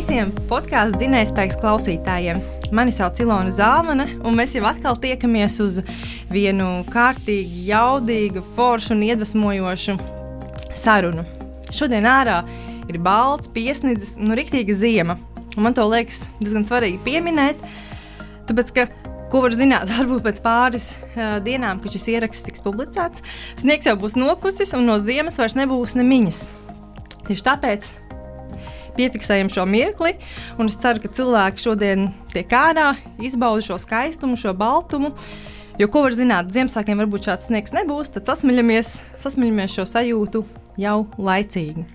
visiem podkāstu dzinējspēks klausītājiem. Mani sauc Ilona Zāmane, un mēs jau atkal tiekamies uz vienu kārtīgi, jaudīgu, foršu un iedvesmojošu sarunu. Šodien ārā ir balts, piesniedzis, nu, rīktīga ziema. Un man to liekas diezgan svarīgi pieminēt, tāpēc, ka Ko var zināt? Varbūt pēc pāris uh, dienām, kad šis ieraksts tiks publicēts, sniegs jau būs nokusis un no ziemas vairs nebūs nemiņas. Tieši tāpēc piefiksējam šo mirkli, es ceru, ka cilvēki šodien tiek ārā, izbauda šo skaistumu, šo baltumu. Jo, ko var zināt, Ziemassvētkiem varbūt šāds sniegs nebūs, tad sasmaļamies, sasmaļamies šo sajūtu jau laicīgi.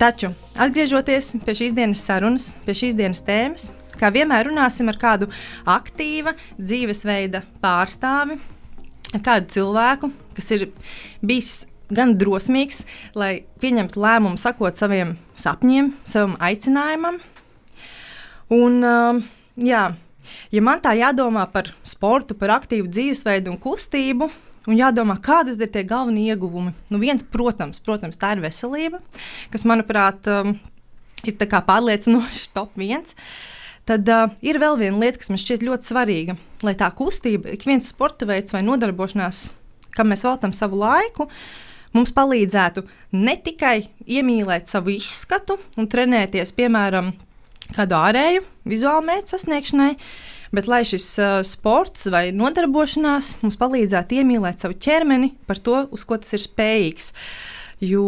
Taču, atgriežoties pie šīs dienas sarunas, pie šīs dienas tēmas, kā vienmēr runāsim ar kādu aktīva dzīvesveida pārstāvi, ar kādu cilvēku, kas ir bijis gan drosmīgs, lai pieņemtu lēmumu, sakot saviem sapņiem, savam aicinājumam. Un, uh, jā, ja man tā jādomā par sportu, par aktīvu dzīvesveidu un kustību, un jādomā, kādi ir tie galvenie ieguvumi, nu viens, protams, protams, tā ir veselība, kas, manuprāt, um, ir pārliecinoši top viens. Tad uh, ir vēl viena lieta, kas man šķiet ļoti svarīga, lai tā kustība, ik viens sporta veids vai nodarbošanās, kam mēs veltam savu laiku, uh, mums palīdzētu ne tikai iemīlēt savu izskatu un trenēties, piemēram, kādu ārēju vizuālu mērķu sasniegšanai, bet lai šis uh, sports vai nodarbošanās mums palīdzētu iemīlēt savu ķermeni par to, uz ko tas ir spējīgs. Jo,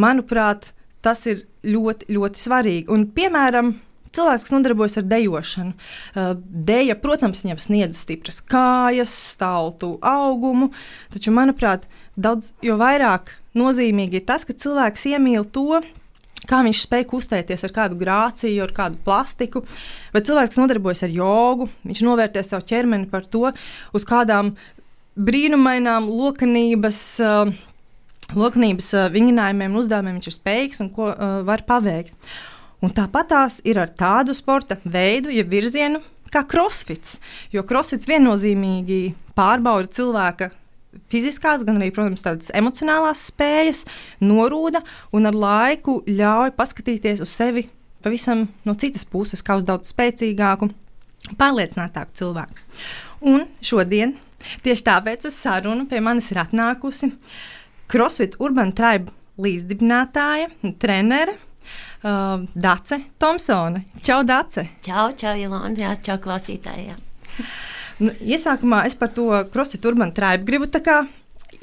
manuprāt, tas ir ļoti, ļoti svarīgi. Un, piemēram, cilvēks, kas nodarbojas ar dejošanu. Uh, deja, protams, viņam sniedz stipras kājas, staltu augumu, taču, manuprāt, daudz vairāk nozīmīgi ir tas, ka cilvēks iemīl to. Kā viņš spēj kustēties ar kādu grāciju, ar kādu plastiku, vai cilvēks, kas nodarbojas ar jogu, viņš novērtē savu ķermeni par to, uz kādām brīnumainām lokanības uh, lokanības uh, vingrinājumiem un uzdevumiem viņš ir spējīgs un ko uh, var paveikt. Un tāpat tās ir ar tādu sporta veidu, ja virzienu kā crossfits. Jo crossfits viennozīmīgi pārbauda cilvēka fiziskās, gan arī, protams, tādas emocionālās spējas, norūda un ar laiku ļauj paskatīties uz sevi pavisam no citas puses, kā uz daudz spēcīgāku, pārliecinātāku cilvēku. Un šodien, tieši tāpēc, uz sarunu pie manis ir atnākusi CrossFit Urban Tribe līdzdibinātāja, trenere uh, Dace Thompsone. Čau, Dace! Čau, čau, Ilona! Jā, čau, klausītāji! Jā. Nu, iesākumā es par to CrossFit Urban Tribe gribu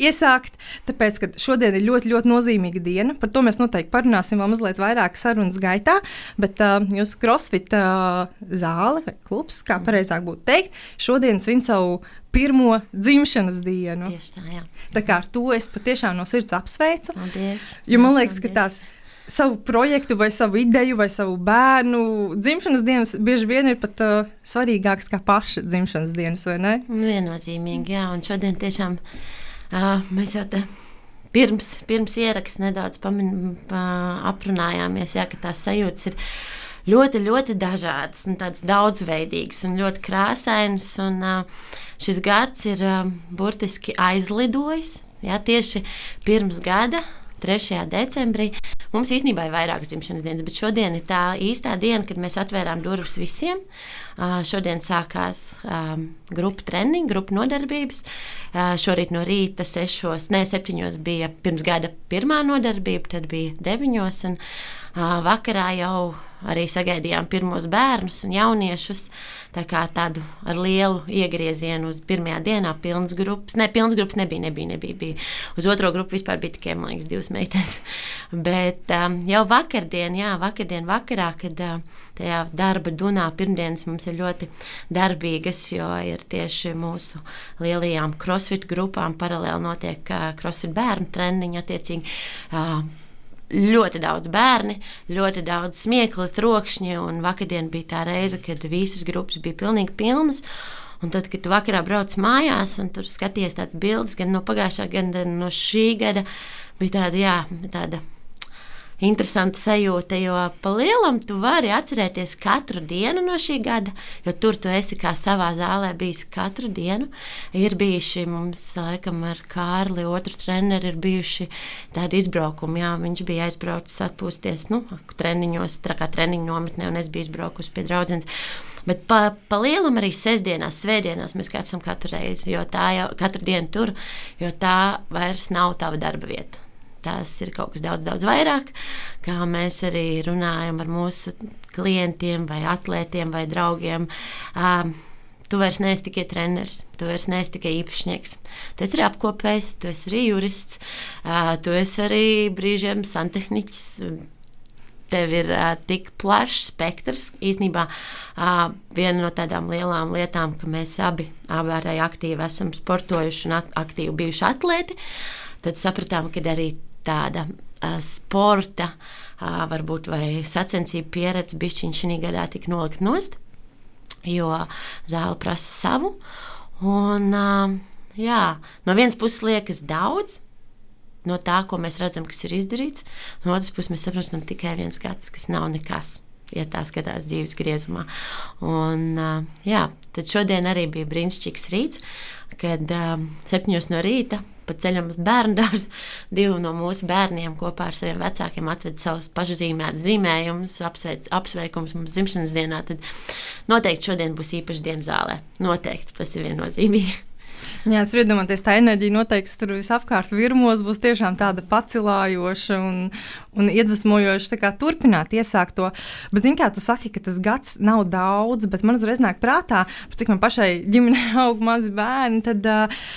iesākt, tāpēc, ka šodien ir ļoti, ļoti nozīmīga diena. Par to mēs noteikti parunāsim vēl mazliet vairāk sarunas gaitā. Bet uh, jūsu crossfit uh, zāle vai klubs, kā pareizāk būtu teikt, šodien svin savu pirmo dzimšanas dienu. Tieši tā, jā. Tā kā ar to es patiešām no sirds apsveicu. Paldies! Jo man liekas, paldies. ka tās savu projektu, vai savu ideju, vai savu bērnu dzimšanas dienas bieži vien ir pat uh, svarīgākas kā paša dzimšanas dienas, vai ne? Nu, viennozīmīgi, jā. Un šodien tiešām uh, mēs jau te. Pirms, pirms ierakstā nedaudz pamin, pa, aprunājāmies, jā, ka tās sajūtas ir ļoti, ļoti dažādas, tādas daudzveidīgas un ļoti krāsainas. Un, uh, šis gads ir uh, burtiski aizlidojis. Jā, tieši pirms gada, 3. decembrī, Mums īstenībā ir vairākas dzimšanas dienas, bet šodien ir tā īstā diena, kad mēs atvērām durvis visiem. Šodien sākās grupu treniņi, grupu nodarbības. Šorīt no rīta, 6, ne 7 bija pirms gada pirmā nodarbība, tad bija 9. Vakarā jau arī sagaidījām pirmos bērnus un jauniešus. Tā kā tādu ar lielu iegriezienu uz pirmajā dienā, pilnas grupas. Ne, pilnas grupas nebija, nebija, nebija. Bija. Uz otro grupu vispār bija tikai, man liekas, divas meitenes. Bet um, jau vakardien, jā, vakardien vakarā, kad uh, tajā darba dunā pirmdienas mums ir ļoti darbīgas, jo ir tieši mūsu lielajām crossfit grupām paralēli notiek uh, crossfit bērnu treniņi attiecīgi. Uh, ļoti daudz bērni, ļoti daudz smiekla, trokšņa. Un vakardien bija tā reize, kad visas grupas bija pilnīgi pilnas. Un tad, kad tu vakarā brauc mājās un tur skaties tādas bildes gan no pagājušā, gan no šī gada, bija tāda, jā, tāda interesanta sajūta, jo pa lielam tu vari atcerēties katru dienu no šī gada, jo tur tu esi kā savā zālē bijis katru dienu. Ir bijuši mums, laikam, ar Kārli, otru treneri, ir bijuši tādi izbraukumi. Jā, viņš bija aizbraucis atpūsties nu, treniņos, tā kā treniņu nometnē, un es biju izbraukusi pie draudzenes. Bet pa, pa lielam arī sestdienās, svētdienās mēs esam katru reizi, jo tā jau katru dienu tur, jo tā vairs nav tava darba vieta tās ir kaut kas daudz, daudz vairāk. Kā mēs arī runājam ar mūsu klientiem, vai atlētiem, vai draugiem. Um, Tu vairs neesi tikai treneris, tu vairs neesi tikai īpašnieks. Tu esi arī apkopējs, tu esi arī jurists, tu esi arī brīžiem santehniķis. Tev ir uh, tik plašs spektrs. Īsnībā uh, viena no tādām lielām lietām, ka mēs abi, arī aktīvi esam sportojuši un at aktīvi bijuši atlēti, tad sapratām, ka arī tāda sporta, varbūt vai sacensību pieredze bišķiņš šī gadā tika nolikt nost, jo zāle prasa savu. Un, jā, no vienas puses liekas daudz, no tā, ko mēs redzam, kas ir izdarīts. No otras puses, mēs saprotam, ka tikai viens gads, kas nav nekas. Ja tā skatās dzīves griezumā. Un, jā, tad šodien arī bija brīnišķīgs rīts, kad septiņos no rīta pa ceļam uz bērnu dārzu. Divi no mūsu bērniem kopā ar saviem vecākiem atveda savus pašzīmētus zīmējumus, apsveic, apsveikumus mums dzimšanas dienā. Tad noteikti šodien būs īpaša diena zālē. Noteikti tas ir viennozīmīgi. Jā, es iedomājos, tā enerģija noteikti tur visapkārt virmos būs tiešām tāda pacilājoša un, un iedvesmojoša. Kā, turpināt iesākt to. Bet, zini, kā tu saki, ka tas gads nav daudz, bet man uzreiz nāk prātā, cik man pašai ģimenē aug mazi bērni. Tad, uh,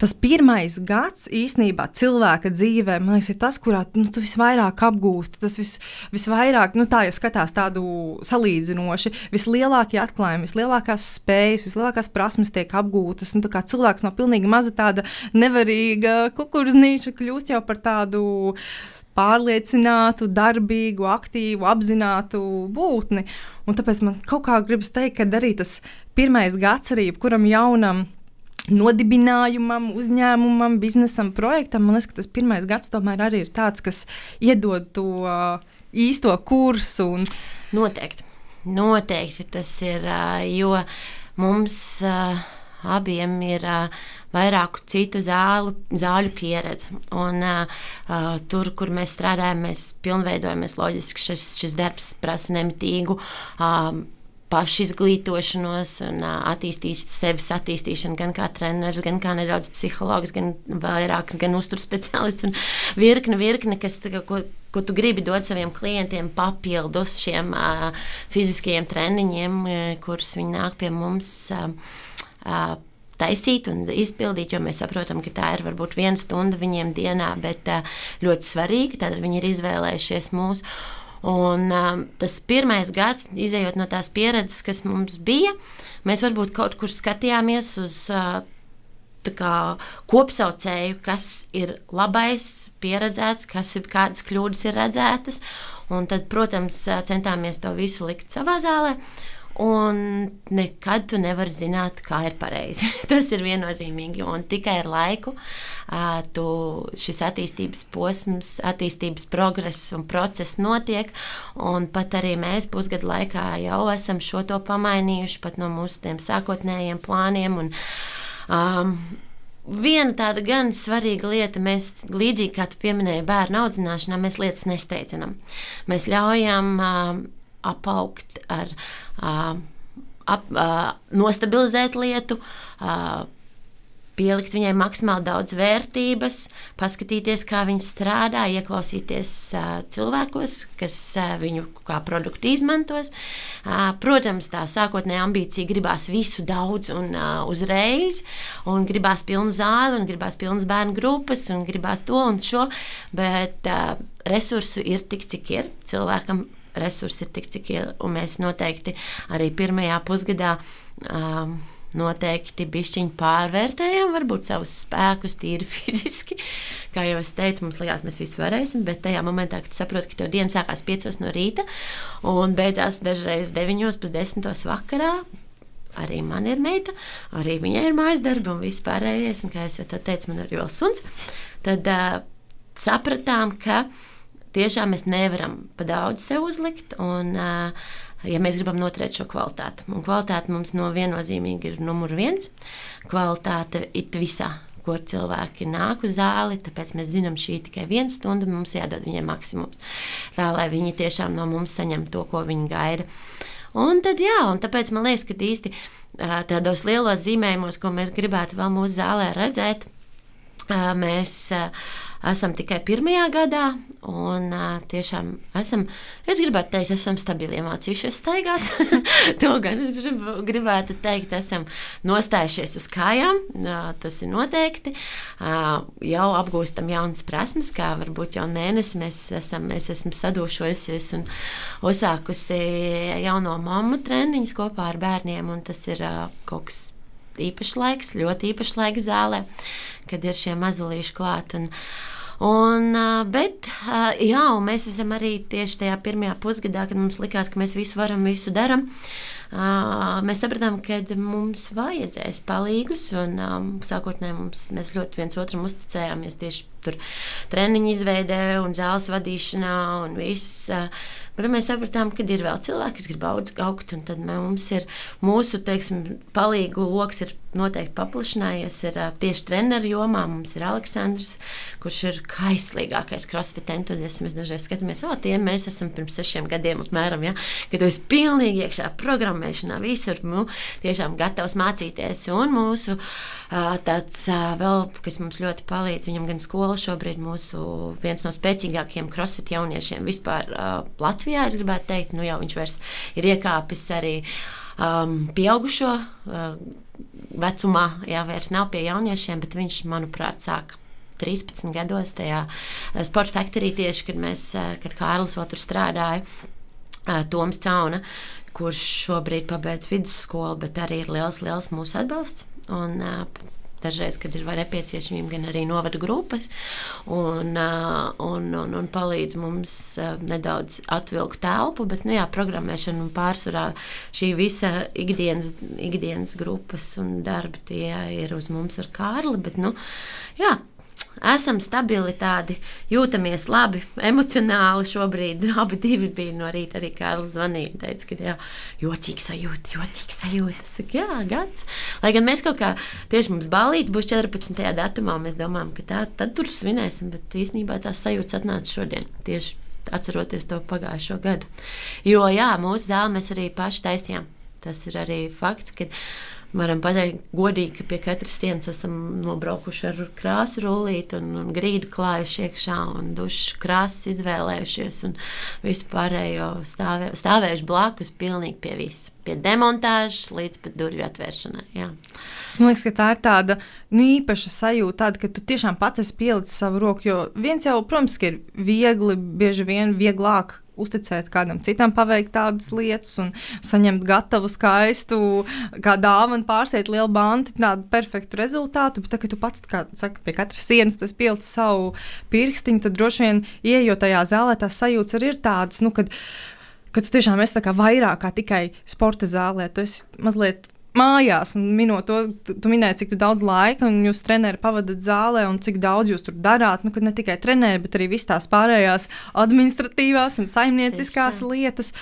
tas pirmais gads īsnībā cilvēka dzīvē, man liekas, ir tas, kurā nu, tu visvairāk apgūsti. Tas vis, visvairāk, nu, tā, ja skatās tādu salīdzinoši, vislielākie atklājumi, vislielākās spējas, vislielākās prasmes tiek apgūtas. Nu, cilvēks no pilnīgi maza tāda nevarīga kukurūznīša kļūst jau par tādu pārliecinātu, darbīgu, aktīvu, apzinātu būtni. Un tāpēc man kaut kā gribas teikt, ka arī tas pirmais gads arī jebkuram jaunam nodibinājumam, uzņēmumam, biznesam, projektam. Man liekas, ka tas pirmais gads tomēr arī ir tāds, kas iedod to uh, īsto kursu. Un... Noteikti. Noteikti tas ir, uh, jo mums uh, abiem ir vairāku citu zālu, zāļu pieredze. Un, uh, tur, kur mēs strādājam, mēs pilnveidojamies. Loģiski šis, šis darbs prasa nemitīgu uh, pašizglītošanos un attīstīt sevis attīstīšanu gan kā treneris, gan kā nedaudz psihologs, gan vairāks, gan uzturs speciālists un virkne, virkne, kas, ko, ko tu gribi dot saviem klientiem papildus šiem uh, fiziskajiem treniņiem, uh, kurus viņi nāk pie mums. Uh, taisīt un izpildīt, jo mēs saprotam, ka tā ir varbūt viena stunda viņiem dienā, bet ļoti svarīga. Tad viņi ir izvēlējušies mūsu. Un, um, tas pirmais gads, izējot no tās pieredzes, kas mums bija, mēs varbūt kaut kur skatījāmies uz uh, kā, kopsaucēju, kas ir labais, pieredzēts, kas ir kādas kļūdas ir redzētas. Un tad, protams, centāmies to visu likt savā zālē. Un nekad tu nevari zināt, kā ir pareizi. Tas ir viennozīmīgi. Un tikai ar laiku tu, šis attīstības posms, attīstības progress un process notiek. Un pat arī mēs pusgadu laikā jau esam šo to pamainījuši pat no mūsu sākotnējiem plāniem. Un, um, Viena tāda gan svarīga lieta, mēs līdzīgi kā tu pieminēji, bērnu audzināšanā, mēs lietas nesteidzinām. Mēs ļaujam uh, apaugt ar ap, nostabilizēt lietu, pielikt viņai maksimāli daudz vērtības, paskatīties, kā viņa strādā, ieklausīties cilvēkos, kas viņu kā produktu izmantos. Protams, tā sākotnējā ambīcija gribās visu daudz un uzreiz, un gribās pilnu zāli, un gribās pilnas bērnu grupas, un gribās to un šo, bet resursu ir tik, cik ir. Cilvēkam resursi ir tik, cik ir. Mēs noteikti arī pirmajā pusgadā. Um, noteikti bišķiņi pārvērtējam, varbūt savus spēkus tīri fiziski. Kā jau es teicu, mums likās, mēs visi varēsim, bet tajā momentā, kad saproti, ka to diena sākās 5 no rīta un beidzās dažreiz 9, pēc 10 vakarā. Arī man ir meita, arī viņai ir mājas darbi un viss pārējais. Un, kā jau teicu, man ir vēl suns. Tad uh, sapratām, ka uh, tiešām mēs nevaram pa daudz sev uzlikt. Un, ja mēs gribam noturēt šo kvalitāti. Un kvalitāte mums no viennozīmīgi ir numur viens. Kvalitāte ir visā, ko cilvēki nāk uz zāli, tāpēc mēs zinām, šī ir tikai viena stunda, mums jādod viņiem maksimums. Tā lai viņi tiešām no mums saņem to, ko viņi gaida. Un tad, jā, un tāpēc man liekas, ka īsti tādos lielos zīmējumos, ko mēs gribētu vēl mūsu zālē redzēt, mēs esam tikai pirmajā gadā, un uh, tiešām esam, es gribētu teikt, esam stabili iemācījušies staigāt. to gan es gribētu teikt, esam nostājušies uz kājām, uh, tas ir noteikti. Uh, jau apgūstam jaunas prasmes, kā varbūt jau mēnesi mēs esam, es esmu sadūšojusies un uzsākusi jauno mammu treniņus kopā ar bērniem, tas ir uh, kaut kas īpašs laiks, ļoti īpašs laiks zālē, kad ir šie mazulīši klāt. Un, Un, bet jā, mēs esam arī tieši tajā pirmajā pusgadā, kad mums likās, ka mēs visu varam, visu darām. Mēs sapratām, ka mums vajadzēs palīgus, un sākotnēji mums, mēs ļoti viens otram uzticējāmies tieši tur treniņu izveidē un zāles vadīšanā un viss. Bet mēs sapratām, ka ir vēl cilvēki, kas grib augt, un tad mums ir mūsu teiksim, palīgu lokus noteikti paplašinājies. Ir tieši treneru jomā mums ir Aleksandrs, kurš ir kaislīgākais crossfit entuziasts. Mēs dažreiz skatāmies, ah, tie mēs esam pirms sešiem gadiem, apmēram, ja, kad es pilnīgi iekšā programmēšanā visur, nu, tiešām gatavs mācīties. Un mūsu tāds vēl, kas mums ļoti palīdz, viņam gan skola šobrīd mūsu viens no spēcīgākajiem crossfit jauniešiem vispār Latvijā. Latvijā. Es gribētu teikt, nu jau viņš vairs ir iekāpis arī um, pieaugušo uh, vecumā, jā, vairs nav pie jauniešiem, bet viņš, manuprāt, sāk 13 gados tajā uh, sporta faktorī tieši, kad mēs, uh, kad Kārlis otru strādāja, uh, Toms Cauna, kurš šobrīd pabeidz vidusskolu, bet arī ir liels, liels mūsu atbalsts. Un, uh, dažreiz, kad ir nepieciešamība, gan arī novada grupas, un, un, un, un palīdz mums nedaudz atvilkt telpu. Bet, nu, jā, programmēšana un pārsvarā šī visa ikdienas, ikdienas grupas un darbi tie ir uz mums ar Kārli. Bet, nu, jā, esam stabili, tādi jūtamies labi, emocionāli šobrīd. Abi divi bija no rīta arī Kārlis zvanīja un teica, ka jā, jocīgi sajūta, jocīgi sajūta. Saku, jā, gads. Lai gan mēs kaut kā tieši mums balīt būs 14. datumā, mēs domājam, ka tā, tad tur svinēsim, bet īstenībā tās sajūtas atnāca šodien. Tieši atceroties to pagājušo gadu. Jo, jā, mūsu zāli mēs arī paši taisījām. Tas ir arī fakts, ka varam pateikt, godīgi, ka pie katras sienas esam nobraukuši ar krāsu rullīti un, un grīdu klājuši iekšā un dušu krāsas izvēlējušies un visu pārējo stāvē, stāvējuši blakus pilnīgi pie visa. Pie demontāžas līdz pat durvju atvēršanai. Jā. Man liekas, ka tā ir tāda nu, īpaša sajūta, tāda, ka tu tiešām pats esi pielicis savu roku. Jo viens jau, protams, ir viegli, bieži vien vieglāk uzticēt kādam citam, paveikt tādas lietas un saņemt gatavu, skaistu, kā dāvanu, pārsēt lielu bantu, tādu perfektu rezultātu. Bet, tā, kad tu pats, kā saka, pie katras sienas tas pielic savu pirkstiņu, tad droši vien, ieejot tajā zālē, tās sajūtas arī ir tādas, nu, kad, kad tu tiešām esi vairāk kā tikai sporta zālē. Tu esi mazliet mājās, un minot to, tu, tu minēji, cik daudz laika jūs treneri pavadat zālē, un cik daudz jūs tur darāt. Nu, ne tikai trenēji, bet arī visas tās pārējās administratīvās un saimnieciskās lietas.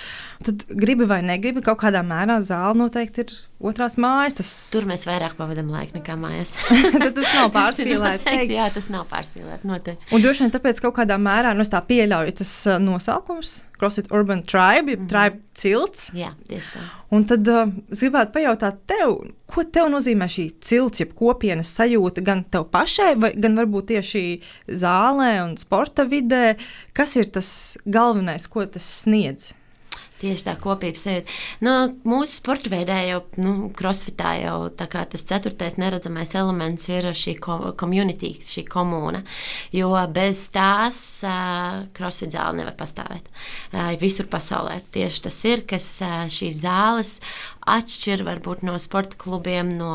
Tad gribi vai negribi, kaut kādā mērā zāle noteikti ir otrās mājas. Tas... Tur mēs vairāk pavadām laiku nekā mājās. tas nav pārspīlēti. Jā, tas nav pārspīlēti. Noteikti. Un droši vien tāpēc kaut kādā mērā nu, tā pieļauj tas uh, nosaukums CrossFit Urban Tribe, jeb mm -hmm. tribe cilts. Jā, tieši tā. Un tad uh, es gribētu pajautāt tev, ko tev nozīmē šī cilts, jeb kopienas sajūta gan tev pašai, vai, gan varbūt tieši zālē un sporta vidē. Kas ir tas galvenais, ko tas sniedz? Tieši tā kopības sajūta. Nu, mūsu sporta veidā jau, nu, crossfitā jau tas ceturtais neredzamais elements ir šī komunitī, šī komūna. Jo bez tās uh, crossfit zāle nevar pastāvēt. Uh, visur pasaulē tieši tas ir, kas uh, šīs zāles atšķir varbūt no sporta klubiem, no,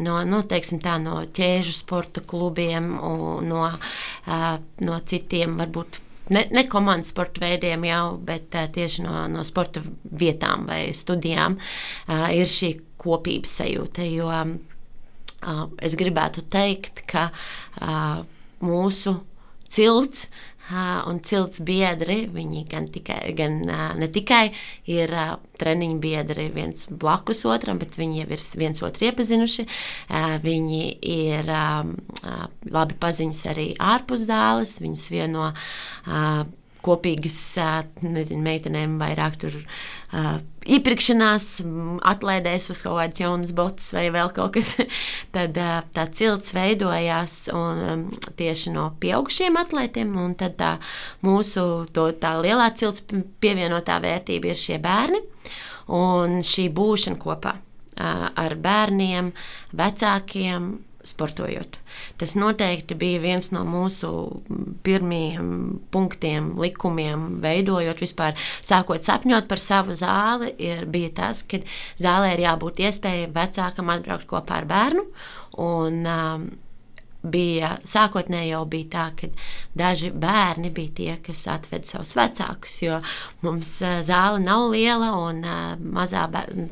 no, no, teiksim, tā, no ķēžu sporta klubiem, no, uh, no citiem varbūt ne, ne komandas sporta veidiem jau, bet uh, tieši no, no sporta vietām vai studijām uh, ir šī kopības sajūta. Jo uh, es gribētu teikt, ka mūsu cilts. Un cilts biedri, viņi gan, tikai, gan ne tikai ir treniņu biedri viens blakus otram, bet viņi jau ir viens otru iepazinuši. Viņi ir labi paziņas arī ārpus zāles, viņus vieno kopīgas, nezinu, meitenēm vairāk tur uh, iepirkšanās, atlaidēs uz kaut kādas jaunas botas vai vēl kaut kas. tad uh, tā cilts veidojās un, um, tieši no pieaugušiem atlētiem, un tad tā mūsu to, tā lielā cilts pievienotā vērtība ir šie bērni un šī būšana kopā ar bērniem, vecākiem sportojot. Tas noteikti bija viens no mūsu pirmajiem punktiem, likumiem, veidojot vispār, sākot sapņot par savu zāli. Ir, bija tas, ka zālē ir jābūt iespējai vecākam atbraukt kopā ar bērnu. Un, um, bija sākotnēji jau bija tā, ka daži bērni bija tie, kas atveda savus vecākus, jo mums zāle nav liela un mazā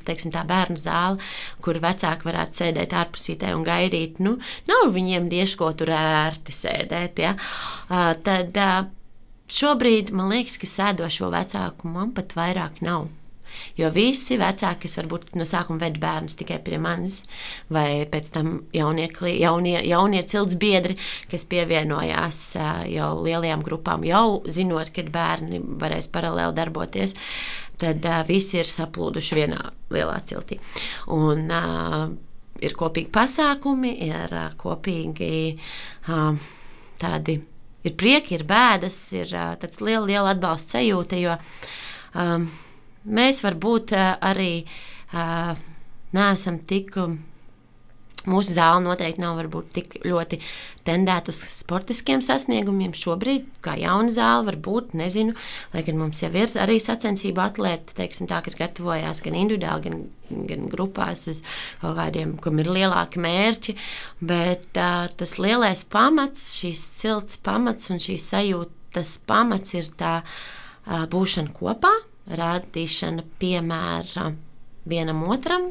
teiksim, bērnu zāle, kur vecāki varētu sēdēt ārpusītē un gaidīt. Nu, nav viņiem tieši ko tur ērti sēdēt. Ja? Tad šobrīd man liekas, ka sēdošo vecāku man pat vairāk nav. Jo visi vecāki, kas varbūt no sākuma ved bērnus tikai pie manis, vai pēc tam jaunie, jaunie, jaunie cilts biedri, kas pievienojās jau lielajām grupām, jau zinot, ka bērni varēs paralēli darboties, tad visi ir saplūduši vienā lielā ciltī. Un, ir kopīgi pasākumi, ir kopīgi tādi. Ir prieki, ir bēdas, ir tāds liela, liela atbalsta sajūta, jo um, mēs varbūt eh, arī uh, neesam tik. Mūsu zāle noteikti nav varbūt, tik ļoti tendēta uz sportiskiem sasniegumiem. Šobrīd, kā jauna zāle, varbūt nezinu, lai gan mums jau ir arī sacensību atlēti, teiksim, tā, kas gatavojās gan individuāli, gan, gan grupās uz kaut kādiem, kam ir lielāki mērķi. Bet uh, tas lielais pamats, šīs cilts pamats un šī sajūtas pamats ir tā uh, būšana kopā rādīšana piemēra vienam otram.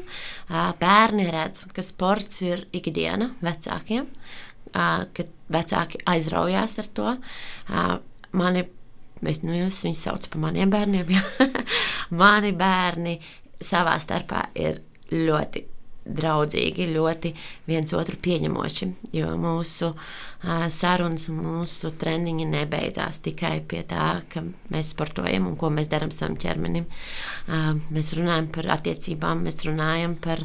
Bērni redz, ka sports ir ikdiena vecākiem, ka vecāki aizraujās ar to. Mani, es, nu, viņus saucu par maniem bērniem, ja? mani bērni savā starpā ir ļoti draudzīgi, ļoti viens otru pieņemoši. Jo mūsu sarunas un mūsu treniņi nebeidzās tikai pie tā, ka mēs sportojam un ko mēs darām savam ķermenim. Mēs runājam par attiecībām, mēs runājam par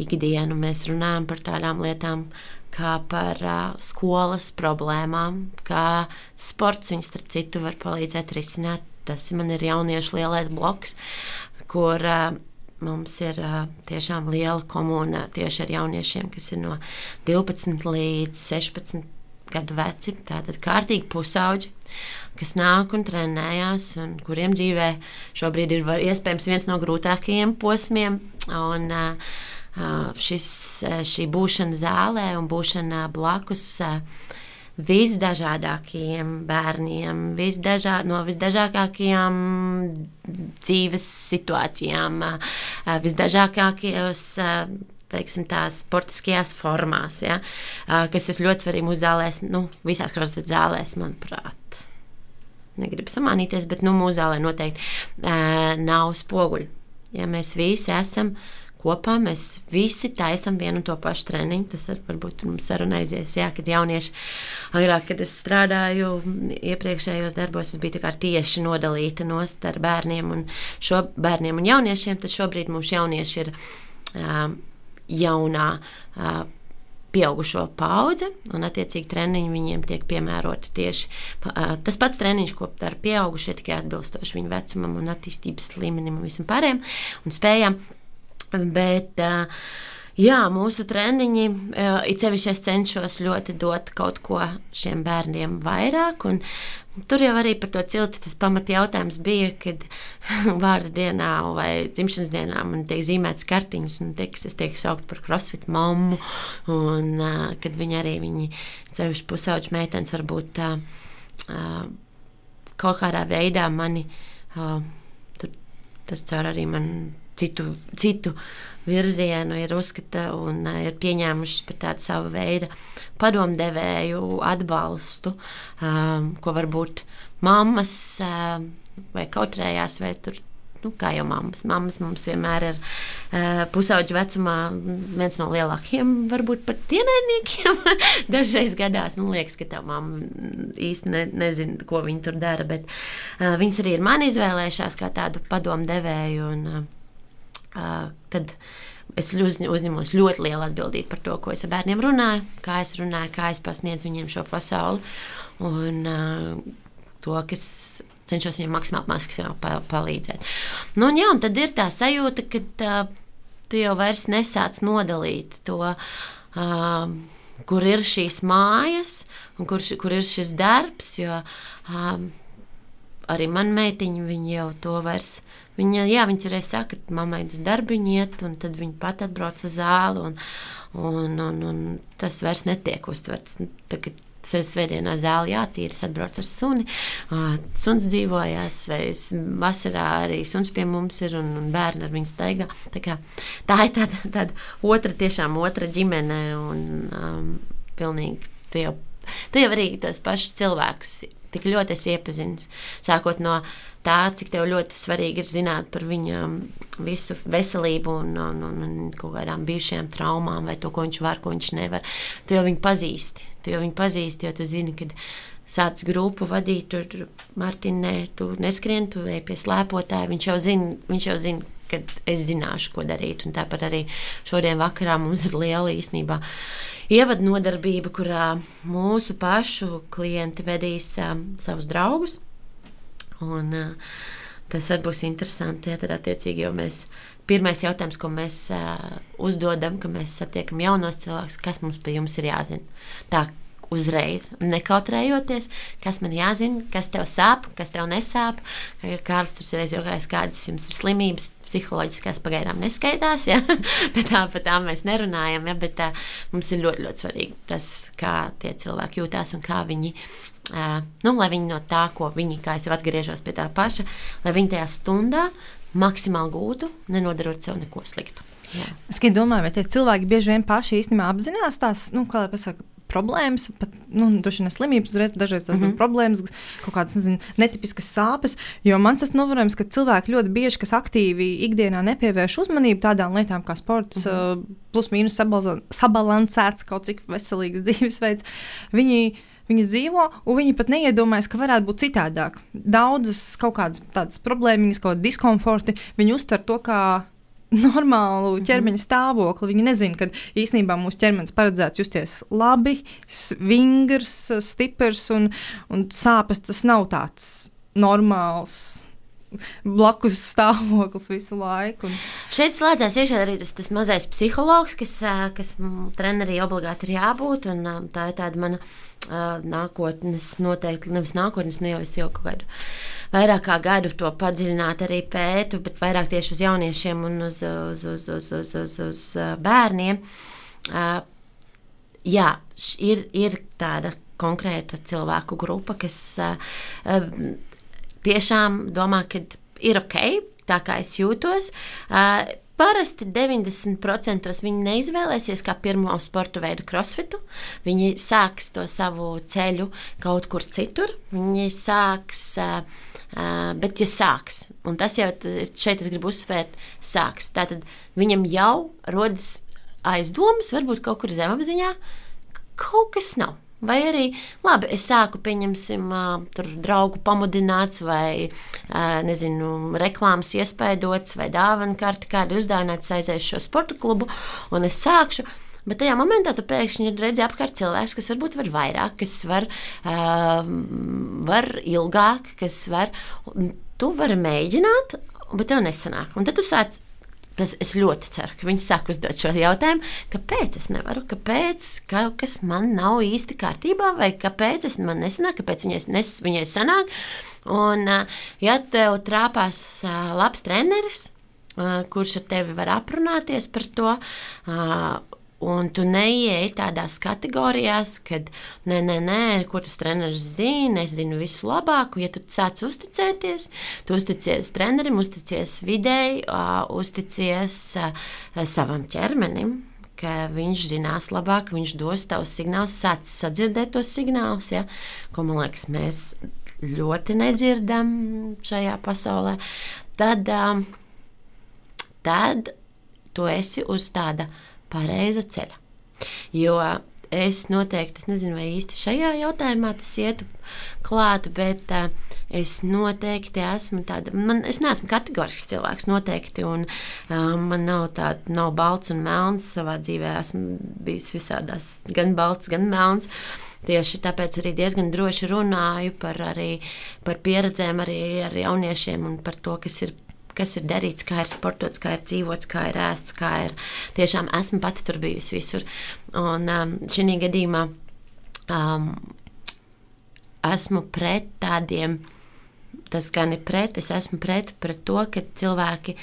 ikdienu, mēs runājam par tādām lietām. Kā par uh, skolas problēmām, kā sports viņus, starp citu, var palīdzēt risināt. Tas man ir jauniešu lielais bloks, kur uh, Mums ir uh, tiešām liela komuna tieši ar jauniešiem, kas ir no 12 līdz 16 gadu veci. Tātad kārtīgi pusauģi, kas nāk un trenējās, un kuriem dzīvē šobrīd ir var, iespējams viens no grūtākajiem posmiem. Un, uh, šis, šī būšana zālē un būšana blakus. Uh, visdažādākajiem bērniem, visdažā, no visdažādākajām dzīves situācijām, visdažādākajos. Teiksim, tās sportiskajās formās, ja, kas ir ļoti svarīgi mūsu zālēs, nu, visās krāsas zālēs, manuprāt. Negribu samānīties, bet nu, mūsu zālē noteikti nav spoguļu. Ja mēs visi esam uh, kopā mēs visi taisām vienu un to pašu treniņu. Tas var, varbūt mums saruna aizies, jā, kad jaunieši, agrāk, kad es strādāju iepriekšējos darbos, es biju tieši nodalīta no starp bērniem un šo bērniem un jauniešiem. Tad šobrīd mums jaunieši ir uh, jaunā. Uh, pieaugušo paudze, un attiecīgi treniņi viņiem tiek piemēroti tieši tas pats treniņš, ko dara pieaugušie, tikai atbilstoši viņu vecumam un attīstības līmenim un visam pārējiem un spējām. Bet, jā, mūsu treniņi, it sevišķi es cenšos ļoti dot kaut ko šiem bērniem vairāk. Tur jau arī par to cilti tas pamat jautājums bija, kad vārdu dienā vai dzimšanas dienā man tiek zīmēts kartiņas, un tiek, es tiek saukt par crossfit mammu, un kad viņi arī, viņi ceļš pusauģu meitenes varbūt tā, kaut kādā veidā mani, tur, tas caur arī man citu, citu virzienu ir uzskata un ir pieņēmušas par tādu savu veidu padomdevēju atbalstu, um, ko varbūt mammas um, vai kautrējās, vai tur nu, kā jau mammas. Mammas mums vienmēr ir uh, pusauģu vecumā viens no lielākajiem, varbūt pat ienaidniekiem. Dažreiz gadās, nu, liekas, ka tā mamma īsti ne, nezina, ko viņa tur dara, bet uh, viņas arī ir mani izvēlējušās kā tādu padomu devēju. Un, uh, tad es uzņemos ļoti lielu atbildību par to, ko es ar bērniem runāju, kā es runāju, kā es pasniedzu viņiem šo pasauli. Un, uh, to, kas cenšos viņam maksimāli, maksimāli palīdzēt. Nu, un, jā, un tad ir tā sajūta, ka uh, tu jau vairs nesāc nodalīt to. Uh, kur ir šīs mājas un kur, kur ir šis darbs. Jo um, arī manā meitiņa jau to vairs. Viņa, jā, viņa arī saka, ka mammai uz darbu iet, un tad viņa pat atbrauc uz zāli. Un, un, un, un tas vairs netiek uztverts. Tagad Svētdienā zāle jātīra, es atbraucu ar suni. Suns dzīvojās, vai vasarā arī suns pie mums ir un, un bērni ar viņu staigā. Tā, kā, tā ir tāda, tāda otra, tiešām otra ģimene un um, pilnīgi tu jau, tu jau arī tos pašus cilvēkus tik ļoti esi iepazinis. Sākot no tā, cik tev ļoti svarīgi ir zināt par viņam visu veselību un, un, un, un kaut kādām bijušajām traumām, vai to, ko viņš var, ko viņš nevar. Tu jau viņu pazīsti. Tu jau viņu pazīsti, jo tu zini, ka sāc grupu vadīt, tur Martinē, tu neskrien, tu ej pie slēpotāja. Viņš jau zina, viņš jau zina kad es zināšu, ko darīt. Un tāpat arī šodien vakarā mums ir liela īstenībā ievadu nodarbība, kurā mūsu pašu klienti vedīs um, savus draugus. Un, uh, tas arī būs interesanti. Ja, tad, attiecīgi, jo mēs pirmais jautājums, ko mēs uh, uzdodam, kad mēs satiekam jaunos cilvēkus, kas mums pie jums ir jāzina. Tā uzreiz, nekautrējoties, kas man jāzina, kas tev sāp, kas tev nesāp. Kārlis tur reiz jautājis, kādas jums ir slimības, psiholoģiskās pagaidām neskaitās, ja? bet tā mēs nerunājam, ja? bet tā, mums ir ļoti, ļoti svarīgi tas, kā tie cilvēki jūtās un kā viņi. Uh, nu, lai viņi no tā, ko viņi, kā jau atgriežos pie tā paša, lai viņi tajā stundā maksimāli gūtu, nenodarot sev neko sliktu. Jā. Es domāju, vai tie cilvēki bieži vien paši īstenībā apzinās tās, nu, kā lai pasakā, problēmas, pat nu, vien slimības, uzreiz dažreiz mm -hmm. problēmas, kaut kādas nezinu, netipiskas sāpes. Jo man tas novērojams, ka cilvēki ļoti bieži, kas aktīvi ikdienā nepievērš uzmanību tādām lietām kā sports, mm -hmm. plus mīnus sabalansēts, kaut cik veselīgs dzīvesveids, viņi. Viņi dzīvo, un viņi pat neiedomājas, ka varētu būt citādāk. Daudzas kaut kādas problēmas, kaut kāda diskomforta, viņi uztver to kā normālu mhm. ķermeņa stāvokli. Viņi nezina, ka īsnībā mūsu ķermenis paredzēts justies labi, svingrs, stiprs un, un sāpes tas nav tāds normāls. Blakus stāvoklis visu laiku. Un... Šeit slēdzās iekšā arī tas, tas mazais psihologs, kas, kas trenerī obligāti ir jābūt. Tā ir tāda mana uh, nākotnes, noteikti nevis nākotnes, nu jau es jau kaut kādu vairāk kā gadu to padziļināt arī pētu, bet vairāk tieši uz jauniešiem un uz, uz, uz, uz, uz, uz, uz bērniem. Jā, ir, ir tāda konkrēta cilvēku grupa, kas tiešām domā, ka ir ok, tā kā es jūtos. Uh, Parasti 90% viņi neizvēlēsies kā pirmo sporta veidu crossfitu. Viņi sāks to savu ceļu kaut kur citur. Viņi sāks uh, Uh, bet, ja sāks, un tas jau šeit es gribu uzsvērt, sāks, tad viņam jau rodas aizdomas, varbūt kaut kur zemapziņā, ka kaut kas nav. Vai arī, labi, es sāku, pieņemsim, tur draugu pamudināts, vai, nezinu, reklāmas iespaidots, vai dāvana karti kādu uzdāvināts, aiziešu šo sporta klubu, un es sākšu. Bet tajā momentā tu pēkšņi redzi apkārt cilvēks, kas varbūt var vairāk, kas var, uh, var ilgāk, kas var. Tu vari mēģināt, bet tev nesanāk. Un tad tu sāc Tas es ļoti ceru, ka viņi sāk uzdot šo jautājumu, kāpēc es nevaru, kāpēc kaut kas man nav īsti kārtībā, vai kāpēc es man nesanāk, kāpēc viņai, nes, viņai sanāk. Un, ja tev trāpās labs treneris, kurš ar tevi var aprunāties par to, Un tu neieej tādās kategorijās, kad, nē, nē, nē, ko tas treneris zina, es zinu visu labāko. Ja tu sāc uzticēties, tu uzticies trenerim, uzticies videi, uzticies savam ķermenim, ka viņš zinās labāk, viņš dos tavus signālus, sāc sadzirdēt tos signālus, ja, ko man liekas, mēs ļoti nedzirdam šajā pasaulē. Tad, tad tu esi uz tāda pareiza ceļa. Jo es noteikti, es nezinu, vai īsti šajā jautājumā tas ietu klāt, bet uh, es noteikti esmu tāda, man, es neesmu kategorisks cilvēks noteikti, un uh, man nav tāda, nav balts un melns savā dzīvē, esmu bijis visādās, gan balts, gan melns. Tieši tāpēc arī diezgan droši runāju par, arī, par pieredzēm arī ar jauniešiem un par to, kas ir kas ir darīts, kā ir sportots, kā ir dzīvots, kā ir ēsts, kā ir. Tiešām esmu pati tur bijusi visur. Un um, šī gadījumā um, esmu pret tādiem, tas gan ir pret, es esmu pret, pret to, ka cilvēki.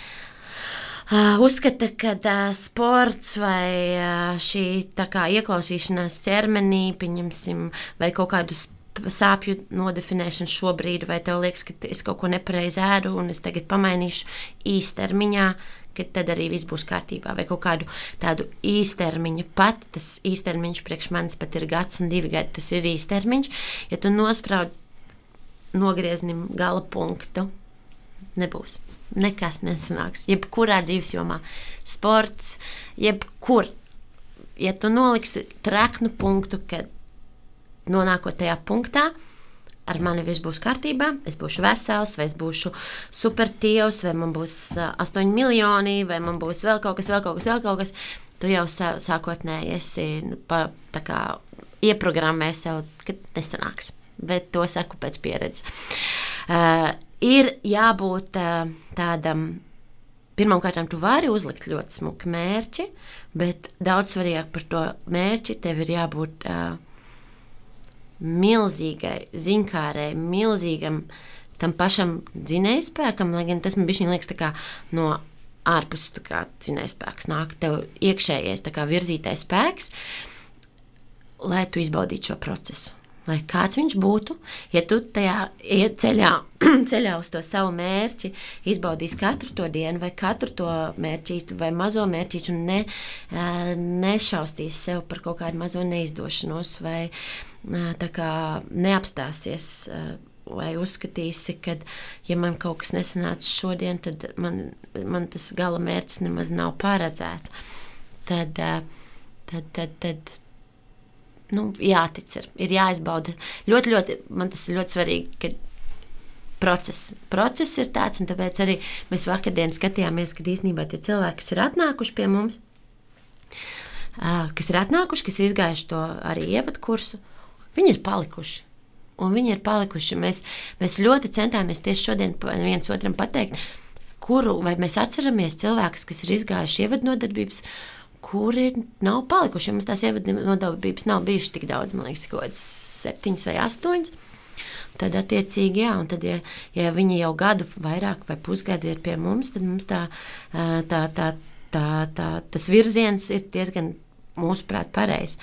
Uh, uzskata, ka uh, sports vai uh, šī ieklausīšanās ķermenī, pieņemsim, vai kaut kādu sāpju nodefinēšana šobrīd, vai tev liekas, ka es kaut ko nepareizi ēdu un es tagad pamainīšu īstermiņā, ka tad arī viss būs kārtībā, vai kaut kādu tādu īstermiņa pat, tas īstermiņš priekš manis pat ir gads un divi gadi, tas ir īstermiņš, ja tu nospraud nogrieznim gala punktu, nebūs. Nekas nesanāks. Jebkurā dzīves jomā, sports, jebkur. Ja tu noliksi traknu punktu, kad nonākot tajā punktā, ar mani viss būs kārtībā, es būšu vesels, vai es būšu supertīvs, vai man būs astoņi miljoni, vai man būs vēl kaut kas, vēl kaut kas, vēl kaut kas. Tu jau sākotnēji esi nu, pa, kā, ieprogrammē sev, ka nesanāks. Bet to saku pēc pieredzes. Uh, ir jābūt uh, tādam Pirmkārt, tu vari uzlikt ļoti smuku mērķi, bet daudz svarīgāk par to mērķi tev ir jābūt uh, milzīgai zinkārai, milzīgam tam pašam dzinējspēkam, lai gan tas man bija liekas no ārpuses dzinējspēks nāk, tev iekšējais virzītais spēks, lai tu izbaudītu šo procesu. Lai kāds viņš būtu, ja tu tajā ceļā, ceļā uz to savu mērķi izbaudīsi katru to dienu, vai katru to mērķītu, vai mazo mērķītu, un ne, nešaustīsi sev par kaut kādu mazo neizdošanos, vai neapstāsies. Vai uzskatīsi, ka, ja man kaut kas nesanāca šodien, tad man, man tas gala mērķis nemaz nav paredzēts. Tad, tad, tad, tad nu, jātic, ir, ir jāizbauda. Ļoti, ļoti, man tas ir ļoti svarīgi, ka process. Process ir tāds, un tāpēc arī mēs vakardien skatījāmies, ka īstenībā tie cilvēki, kas ir atnākuši pie mums, kas ir atnākuši, kas ir izgājuši to arī ievadu kursu, Viņi ir palikuši. Un viņi ir palikuši. Mēs, mēs ļoti centāmies tieši šodien viens otram pateikt, kuru mēs atceramies cilvēkus, kas ir izgājuši ievadnodarbības, kuri nav palikuši. Mums tās ievadnodarbības nav bijušas tik daudz, man liekas, kaut kādas septiņas vai astoņas. Tad, attiecīgi, jā, tad, ja, ja viņi jau gadu vairāk vai pusgadu ir pie mums, tad mums tā, tā, tā, tā, tā, tas virziens ir diezgan, mūsuprāt, pareizs.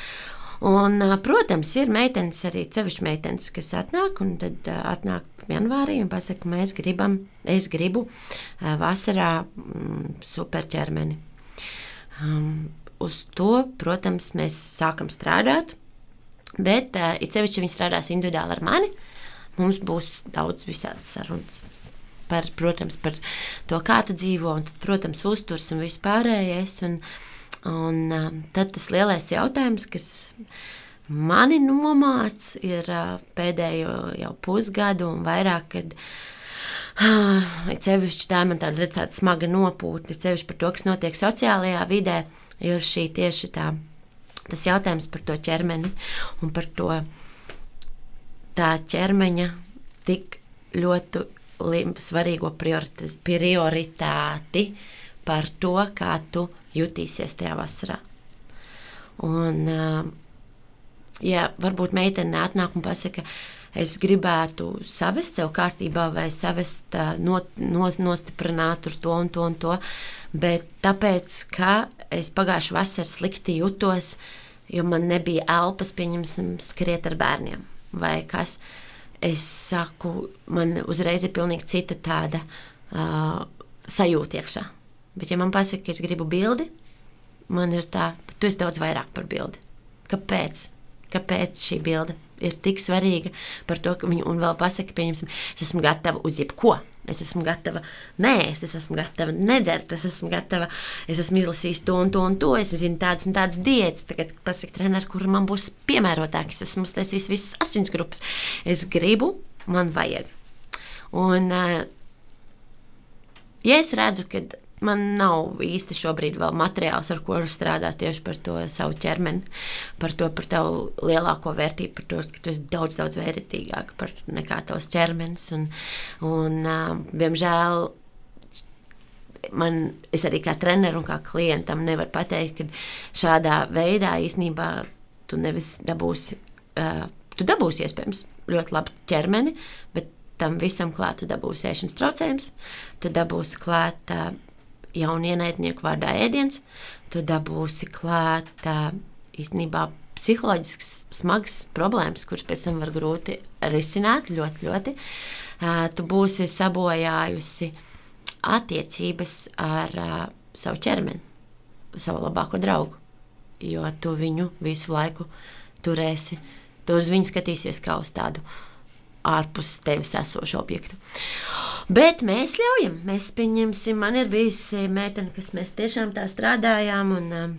Un, protams, ir meitenes, arī cevišķi meitenes, kas atnāk un tad atnāk janvārī un pasaka, mēs gribam, es gribu vasarā mm, superķermeni. Um, uz to, protams, mēs sākam strādāt, bet uh, it sevišķi, ja viņi strādās individuāli ar mani, mums būs daudz visādas sarunas. Par, protams, par to, kā tu dzīvo, un, tad, protams, uzturs un viss pārējais. Un, Un uh, tad tas lielais jautājums, kas mani nomāca, ir uh, pēdējo jau pusgadu un vairāk, kad uh, cevišķi tā man tāda, tāda smaga nopūta, cevišķi par to, kas notiek sociālajā vidē, ir šī tieši tā, tas jautājums par to ķermeni un par to tā ķermeņa tik ļoti svarīgo prioritāti par to, kā tu jutīsies tajā vasarā. Un, ja varbūt meitene atnāk un pasaka, es gribētu savest sev kārtībā vai savest, not, nos, nostiprināt tur to un to un to. Bet tāpēc, ka es pagājušā vasarā slikti jutos, jo man nebija elpas, pieņemsim, skriet ar bērniem vai kas. Es saku, man uzreiz ir pilnīgi cita tāda uh, sajūta iekšā. Bet, ja man pasaka, ka es gribu bildi, man ir tā, tu esi daudz vairāk par bildi. Kāpēc? Kāpēc šī bilde ir tik svarīga par to, ka viņi un vēl pasaka, pieņemsim, es esmu gatava uz jebko. Es esmu gatava nēst, es esmu gatava nedzert, es esmu gatava, es esmu izlasījis to un to un to. Es zinu tādas un tādas diētas. Tagad pasakot, treneris, kur man būs piemērotāks, es esmu uztaisījis visas asinsgrupas. Es gribu, man vajag. Un, eh, ja es redzu, ka man nav īsti šobrīd vēl materiāls, ar ko strādāt tieši par to savu ķermeni, par to par tavu lielāko vērtību, par to, ka tu esi daudz, daudz vērtīgāk par nekā tavs ķermenis. Un, un, uh, diemžēl man, es arī kā trenerim un kā klientam nevaru pateikt, ka šādā veidā īstenībā tu nevis dabūsi, uh, tu dabūsi iespējams ļoti labu ķermeni, bet tam visam klāt tu dabūsi ēšanas traucējums, tu dabūsi klāt uh, jaunu ienaidnieku vārdā ēdiens, tu dabūsi klāt īstenībā psiholoģisks smags problēmas, kuras pēc tam var grūti risināt ļoti, ļoti. Tu būsi sabojājusi attiecības ar savu ķermeni, savu labāko draugu, jo tu viņu visu laiku turēsi, tu uz viņu skatīsies kā uz tādu ārpus tevis esošu objektu. Bet mēs ļaujam, mēs pieņemsim. Man ir bijusi meitene, kas mēs tiešām tā strādājām. Un, um,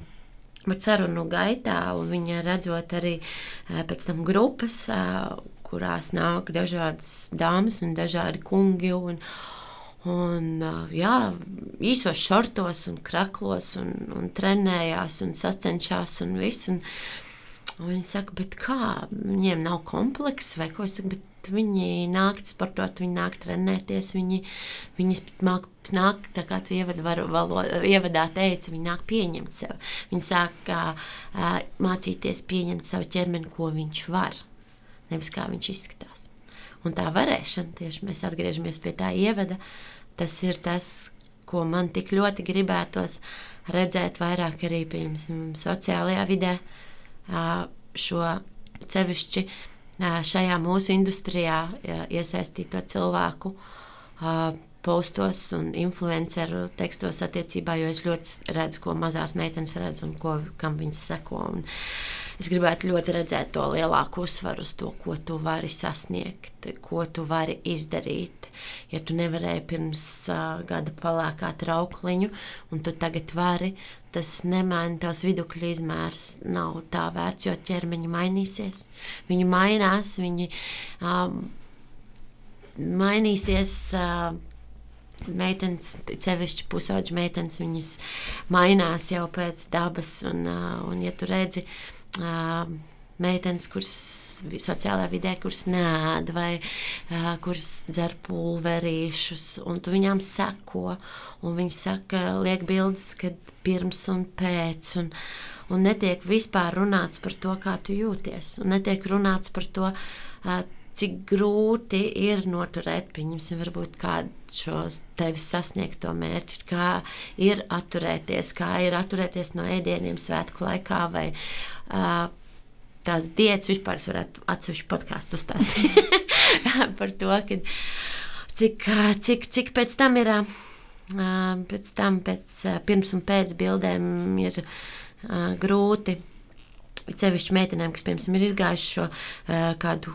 Bet sarunu gaitā, un viņa redzot arī uh, pēc tam grupas, uh, kurās nāk dažādas dāmas un dažādi kungi. Un, Un, uh, jā, īsos šortos un kraklos, un, un trenējās, un sacenšās, un viss. Un, un viņi saka, kā viņiem nav komplekss vai ko? Es saku, viņi nāk sportot, viņi nāk trenēties, viņi, viņi nāk, nāk tā kā tu ievad, var, valo, ievadā teici, viņi nāk pieņemt sevi. Viņi sāk uh, mācīties pieņemt savu ķermeni, ko viņš var, nevis kā viņš izskatās. Un tā varēšana, tieši mēs atgriežamies pie tā ievada, tas ir tas, ko man tik ļoti gribētos redzēt vairāk arī, piemēram, sociālajā vidē, šo cevišķi šajā mūsu industrijā iesaistīto cilvēku postos un influenceru tekstos attiecībā, jo es ļoti redzu, ko mazās meitenes redz un ko, kam viņas seko. Un es gribētu ļoti redzēt to lielāku uzsvaru uz to, ko tu vari sasniegt, ko tu vari izdarīt. Ja tu nevarēji pirms uh, gada palākāt raukliņu, un tu tagad vari, tas nemaina tās vidukļu izmērs. Nav tā vērts, jo ķermeņi mainīsies. Viņi mainās, viņi um, mainīsies. Uh, Meitenes, sevišķi pusauģi meitenes, viņas mainās jau pēc dabas. Un, uh, un ja tu redzi, uh, meitenes, kuras sociālajā vidē, kuras nēd vai uh, kuras dzer pulverīšus, un tu viņām seko, viņi saka, liek bildes, kad pirms un pēc, un, un netiek vispār runāts par to, kā tu jūties, un netiek runāts par to, uh, cik grūti ir noturēt, pieņemsim, varbūt kādu šos tevis sasniegto mērķi, kā ir atturēties, kā ir atturēties no ēdieniem svētku laikā vai uh, tās diētas vispār varētu atsevišķu podkāstu uzstāstīt par to, ka, cik, cik, cik pēc tam ir, pēc tam, pēc, pirms un pēc bildēm ir grūti. Cevišķi meitenēm, kas, piemēram, ir izgājuši šo uh, kādu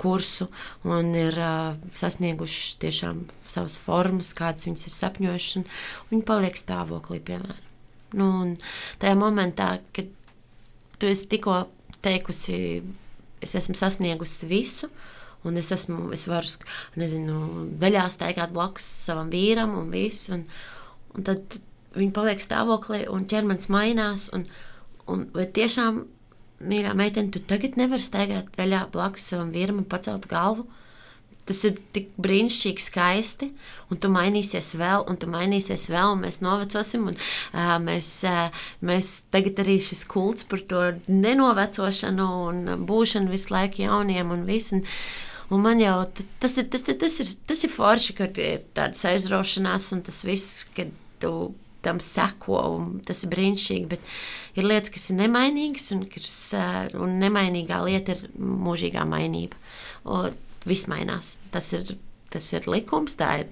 kursu un ir uh, sasnieguši tiešām savas formas, kādas viņas ir sapņojušas, un viņi paliek stāvoklī, piemēram. Nu, tajā momentā, kad tu esi tikko teikusi, es esmu sasniegusi visu. Un es, esmu, es varu, nezinu, veļā staigāt blakus savam vīram, un viss. Un, un tad viņi paliek stāvoklī, un ķermenis mainās. Un, un vai tiešām, mīļā meitene, tu tagad nevari staigāt veļā blakus savam vīram un pacelt galvu? Tas ir tik brīnišķīgi, skaisti, un tu mainīsies vēl, un tu mainīsies vēl, un mēs novecosim. Un, uh, mēs, uh, mēs tagad arī šis kults par to nenovecošanu un būšanu visu laiku jauniem un visu. Un, Un man jau tas ir, tas, tas, tas ir, tas ir forši, ka ir tādas aizraušanās un tas viss, kad tu tam seko, un tas ir brīnišķīgi. Bet ir lietas, kas ir nemainīgas, un, kas, un nemainīgā lieta ir mūžīgā mainība. Un viss mainās. Tas ir, tas ir likums, tā ir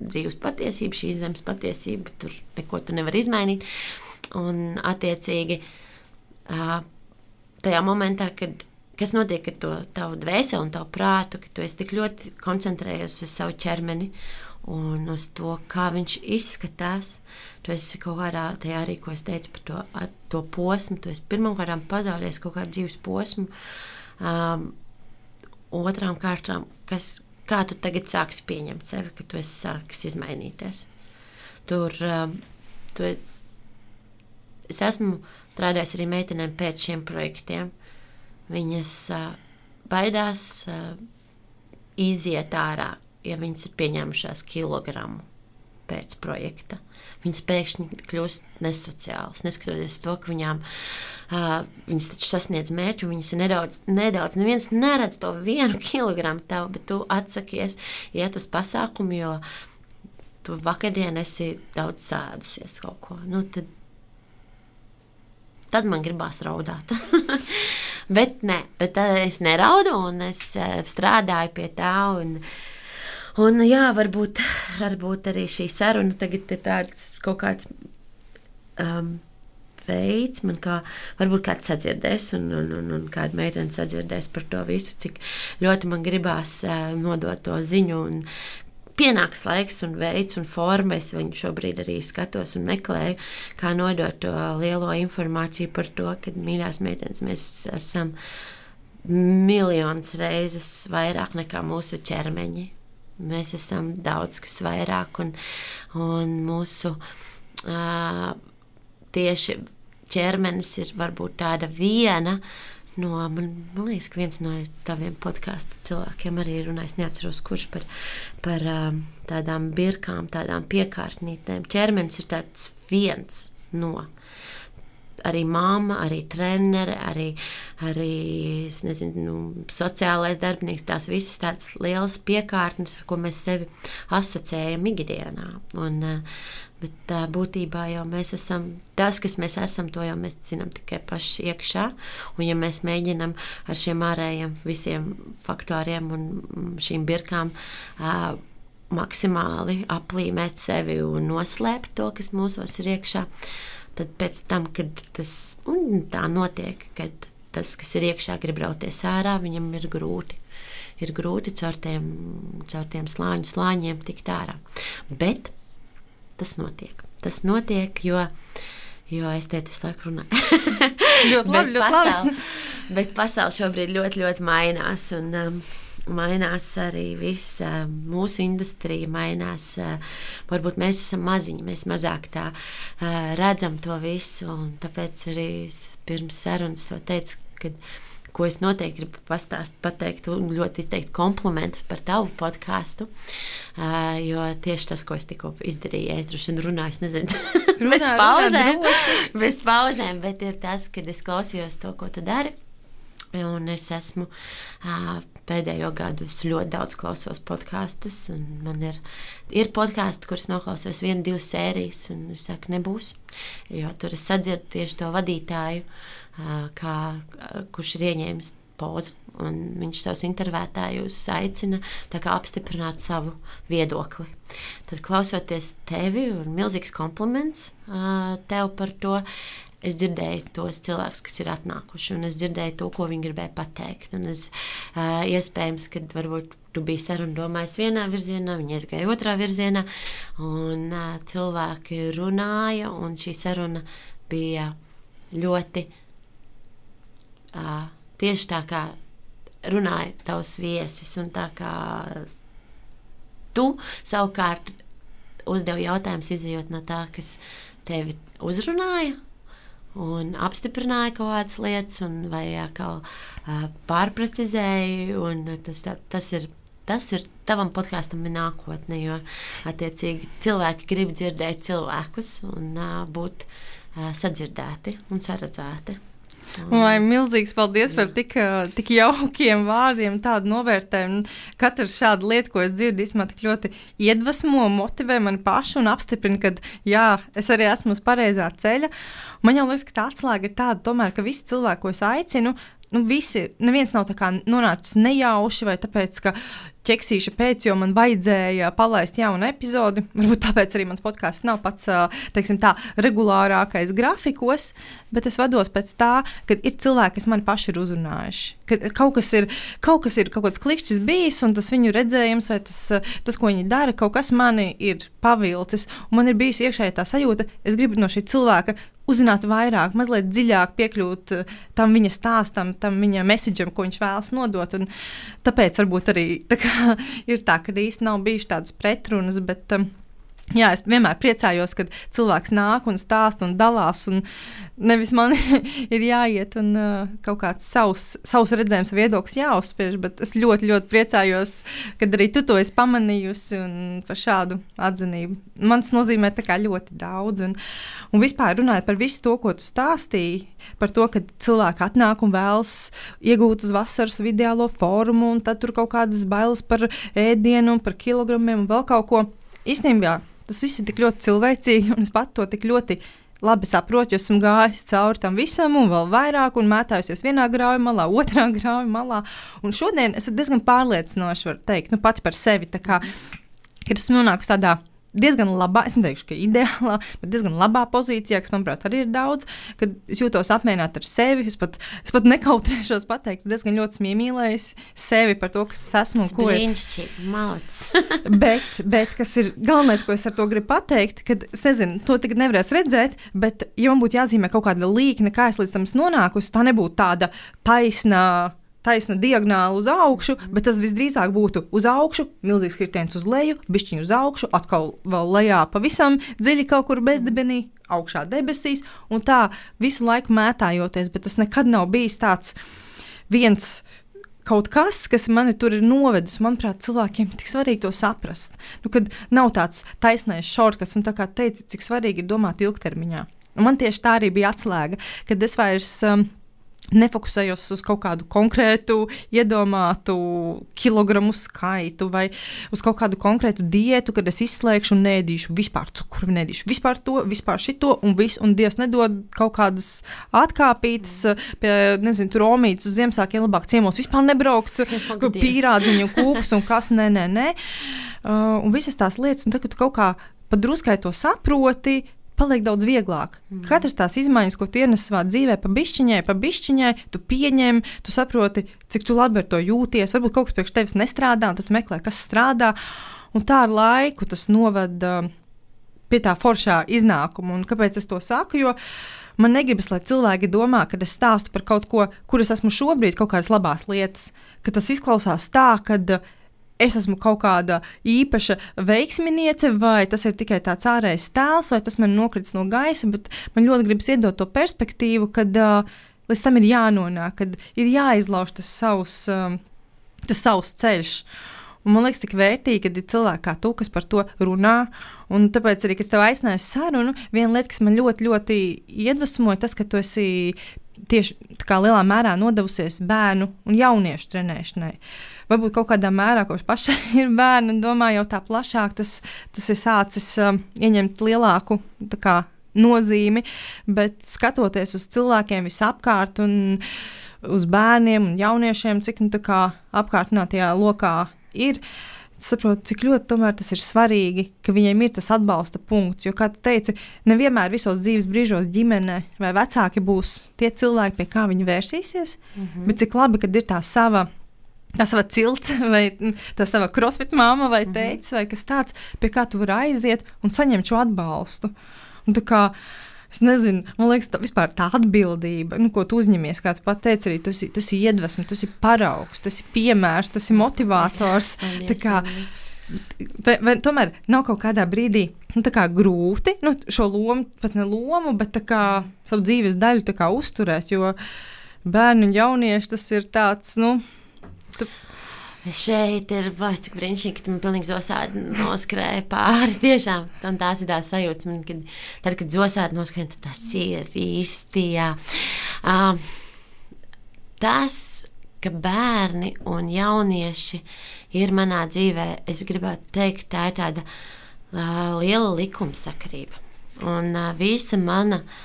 dzīves patiesība, šīs zemes patiesība. Tur neko tu nevar izmainīt. Un, attiecīgi, tajā momentā, kad kas notiek ar to tavu dvēseli un tavu prātu, ka tu esi tik ļoti koncentrējies uz savu ķermeni un uz to, kā viņš izskatās. Tu esi kaut kādā tajā arī, ko es teicu par to, to posmu. Tu esi pirmkārt pazaudējis kaut kādu dzīves posmu. Um, otrām kārtām, kas, kā tu tagad sāksi pieņemt sevi, ka tu esi sācis izmainīties. Tur um, tu, es esmu strādājis arī meitenēm pēc šiem projektiem. Viņas uh, baidās uh, iziet ārā, ja viņas ir pieņēmušās kilogramu pēc projekta. Viņas pēkšņi kļūst nesociālas, neskatoties to, ka viņām uh, viņas taču sasniedz mērķu, viņas ir nedaudz, nedaudz, neviens neredz to vienu kilogramu tev, bet tu atsakies iet uz pasākumu, jo tu vakardien esi daudz sēdusies kaut ko. Nu, tad, tad man gribās raudāt. bet nē, bet es neraudu un es strādāju pie tā. Un, Un, jā, varbūt, varbūt arī šī saruna tagad ir tāds kaut kāds um, veids, man kā, varbūt kāds sadzirdēs, un, un, un, un kāda meitene sadzirdēs par to visu, cik ļoti man gribās uh, nodot to ziņu. Un, Pienāks laiks, un veids, un forma. Es viņu šobrīd arī skatos un meklēju, kā nodot to lielo informāciju par to, ka mīļās meitenes mēs esam miljonus reizes vairāk nekā mūsu ķermeņi. Mēs esam daudz kas vairāk, un, un mūsu uh, tieši ķermenis ir varbūt tāda viena. No, man, man liekas, ka viens no taviem podkāstu cilvēkiem arī runājis, neatceros, kurš par, par tādām birkām, tādām piekārtnītēm. Ķermenis ir tāds viens no arī mamma, arī trenere, arī, arī nezinu, nu, sociālais darbinieks. Tās visas tādas lielas piekārtnes, ar ko mēs sevi asociējam ikdienā. Un, eh, Bet tā, būtībā jau mēs esam tas, kas mēs esam, to jau mēs zinām tikai paši iekšā. Un, ja mēs mēģinām ar šiem ārējiem visiem faktoriem un šīm birkām uh, maksimāli aplīmēt sevi un noslēpt to, kas mūsos ir iekšā, uh, tad pēc tam, kad tas tā notiek, kad tas, kas ir iekšā, grib rauties ārā, viņam ir grūti. Ir grūti caur tiem, caur tiem slāņu slāņiem tikt ārā. Bet tas notiek. Tas notiek, jo, jo es te visu laiku runāju. ļoti labi, ļoti pasauli, labi. Bet pasaule šobrīd ļoti, ļoti mainās. Un, um, mainās arī visa mūsu industrija, mainās. Varbūt mēs esam maziņi, mēs mazāk tā redzam to visu. Tāpēc arī pirms sarunas teicu, ka ko es noteikti gribu pastāstīt, pateikt, un ļoti izteikt komplimentu par tavu podkāstu. Uh, jo tieši tas, ko es tikko izdarīju, es droši vien runāju, es nezinu, runā, bez pauzēm, bez pauzēm, bet ir tas, kad es klausījos to, ko tu dari. Un es esmu pēdējo gadu ļoti daudz klausos podkāstus. Man ir, ir podkāsti, kurus noklausos vienu, divas sērijas, un es saku, nebūs. Jo tur es sadzirdu tieši to vadītāju, kā, kurš ir ieņēmis pozu. Viņš savus intervētājus aicina apstiprināt savu viedokli. Tad, klausoties tevi, ir milzīgs kompliments tev par to es dzirdēju tos cilvēkus, kas ir atnākuši, un es dzirdēju to, ko viņi gribēja pateikt. Un es, uh, iespējams, ka varbūt tu biji saruna domājis vienā virzienā, viņi aizgāja otrā virzienā, un uh, cilvēki runāja, un šī saruna bija ļoti uh, tieši tā, kā runāja tavs viesis, un tā kā tu savukārt uzdevi jautājumus, izējot no tā, kas tevi uzrunāja un apstiprināja kaut kādas lietas, un, vai atkal uh, pārprecizēja. Tas, tā, tas, ir, tas ir tavam podkāstam ir nākotne, jo attiecīgi cilvēki grib dzirdēt cilvēkus un uh, būt uh, sadzirdēti un saredzēti. Lai milzīgs paldies par tik, tik jaukiem vārdiem, tādu novērtējumu. Katra šāda lieta, ko es dzirdu, īstenībā tik ļoti iedvesmo, motivē mani pašu un apstiprina, ka jā, es arī esmu uz pareizā ceļa. Man jau liekas, ka tā atslēga ir tāda, tomēr, ka visi cilvēki, ko es aicinu, nu, visi, neviens nav nonācis nejauši vai tāpēc, ka ķeksīša pēc, jo man vajadzēja palaist jaunu epizodi. Varbūt tāpēc arī mans podkāsts nav pats teiksim, tā, regulārākais grafikos, bet es vados pēc tā, ka ir cilvēki, kas man paši ir uzrunājuši. Ka kaut kas ir, kaut kas ir kaut kāds klikšķis bijis, un tas viņu redzējums, vai tas, tas, ko viņi dara, kaut kas mani ir pavilcis. Man ir bijusi iekšēji tā sajūta, es gribu no šī cilvēka uzzināt vairāk, mazliet dziļāk piekļūt tam viņa stāstam, tam viņa messagam, ko viņš vēlas nodot. Un tāpēc varbūt arī tā kā, ir tā, ka īstenībā nav bijušas tādas pretrunas, bet um, Jā, es vienmēr priecājos, kad cilvēks nāk un stāsta un dalās. Un nevis man ir jāiet un uh, kaut kāds savs, savs redzējums, viedoklis jāuzspiež, bet es ļoti, ļoti priecājos, kad arī tu to esi pamanījusi un par šādu atzinību. Man tas nozīmē ļoti daudz. Un, un vispār runājot par visu to, ko tu stāstīji, par to, ka cilvēki atnāk un vēlas iegūt uz vasaras ideālo formu, un tad tur kaut kādas bailes par ēdienu, par kilogramiem un vēl kaut ko. Īstenībā tas viss ir tik ļoti cilvēcīgi, un es pat to tik ļoti labi saprotu, jo esmu gājis cauri tam visam, un vēl vairāk, un mētājusies vienā grāmatā malā, otrā grāmatā. Un šodien es diezgan pārliecinoši varu teikt, nu, pati par sevi, kā, kad esmu nonākusi tādā diezgan labā, es neteikšu, ka ideālā, bet diezgan labā pozīcijā, kas, manuprāt, arī ir daudz, kad es jūtos apmierināta ar sevi. Es pat, es pat nekautrēšos pateikt, diezgan ļoti iemīlējis sevi par to, kas es esmu un ko es bet, bet kas ir galvenais, ko es ar to gribu pateikt, kad es nezinu, to tagad nevarēs redzēt, bet, ja man būtu jāzīmē kaut kāda līkne, kā es līdz tam esmu nonākusi, tā nebūtu tāda taisna taisna diagonāli uz augšu, bet tas visdrīzāk būtu uz augšu, milzīgs kritiens uz leju, bišķiņu uz augšu, atkal vēl lejā pavisam dziļi kaut kur bezdibenī, augšā debesīs, un tā visu laiku mētājoties, bet tas nekad nav bijis tāds viens. Kaut kas, kas mani tur ir novedis, manuprāt, cilvēkiem ir tik svarīgi to saprast. Nu, kad nav tāds taisnais šortkats, un tā kā teica, cik svarīgi ir domāt ilgtermiņā. Un man tieši tā arī bija atslēga, kad es vairs um, nefokusējos uz kaut kādu konkrētu, iedomātu kilogramu skaitu vai uz kaut kādu konkrētu diētu, kad es izslēgšu un nēdīšu vispār cukuru, nēdīšu vispār to, vispār šito un visu, un Dievs nedod kaut kādas atkāpītas pie, nezinu, tur omītas uz Ziemassvētkiem labāk ciemos vispār nebraukt, pīrādziņu, kūks un kas, nē, nē, nē. Uh, un visas tās lietas, un tagad kaut kā padruskai to saproti, paliek daudz vieglāk. Mm. Katras tās izmaiņas, ko ienes savā dzīvē, pa bišķiņai, pa bišķiņai, tu pieņem, tu saproti, cik tu labi ar to jūties. Varbūt kaut kas priekš tevis nestrādā, un tad meklē, kas strādā. Un tā ar laiku tas noved uh, pie tā foršā iznākuma. Un kāpēc es to saku? Jo man negribas, lai cilvēki domā, ka es stāstu par kaut ko, kur es esmu šobrīd, kaut kādas labas lietas, ka tas izklausās tā, ka uh, es esmu kaut kāda īpaša veiksminiece, vai tas ir tikai tāds ārējs tēls, vai tas man nokritis no gaisa, man ļoti gribas iedot to perspektīvu, kad uh, līdz tam ir jānonāk, kad ir jāizlauž tas savs, um, tas savs ceļš. Un man liekas, tik vērtīgi, kad ir cilvēki kā tu, kas par to runā. Un tāpēc arī, kad tev aicināja sarunu, viena lieta, kas man ļoti, ļoti iedvesmoja, tas, ka tu esi tieši lielā mērā nodevusies bērnu un jauniešu trenēšanai. Uh, varbūt kaut kādā mērā, kopš pašai ir bērni, un domāju, jau tā plašāk tas, tas ir sācis uh, ieņemt lielāku kā, nozīmi, bet skatoties uz cilvēkiem visapkārt un uz bērniem un jauniešiem, cik nu, apkārtnātajā lokā ir. Saprotu, cik ļoti tas ir svarīgi, ka viņiem ir tas atbalsta punkts. Jo, kā tu teici, nevienmēr visos dzīves brīžos ģimene vai vecāki būs tie cilvēki, pie kā viņi vērsīsies. Mm -hmm. Bet cik labi, kad ir tā sava tā sava cilts, vai tā sava crossfit māma, vai mhm. teicis, vai kas tāds, pie kā tu vari aiziet un saņemt šo atbalstu. Un tā kā, Es nezinu, man liekas, tā, vispār tā atbildība, nu, ko tu uzņemies, kā tu pats teici, arī tu esi, tu esi iedvesma, tu esi paraugs, tu esi piemērs, tu esi motivators. Kā, vai, vai tomēr nav kaut kādā brīdī nu, kā grūti nu, šo lomu, pat ne lomu, bet kā, savu dzīves daļu kā, uzturēt, jo bērnu un jaunieši tas ir tāds. Nu. Šeit ir cik brīnišķīgi, ka man pilnīgi zosādi noskrēja pāri. Tiešām un tās ir tās sajūtas, man, kad, tad, kad zosādi noskrēja, tad tas ir īsti. Jā. Uh, tas, ka bērni un jaunieši ir manā dzīvē, es gribētu teikt, tā ir tāda uh, liela likumsakarība. Un uh, visa mana uh,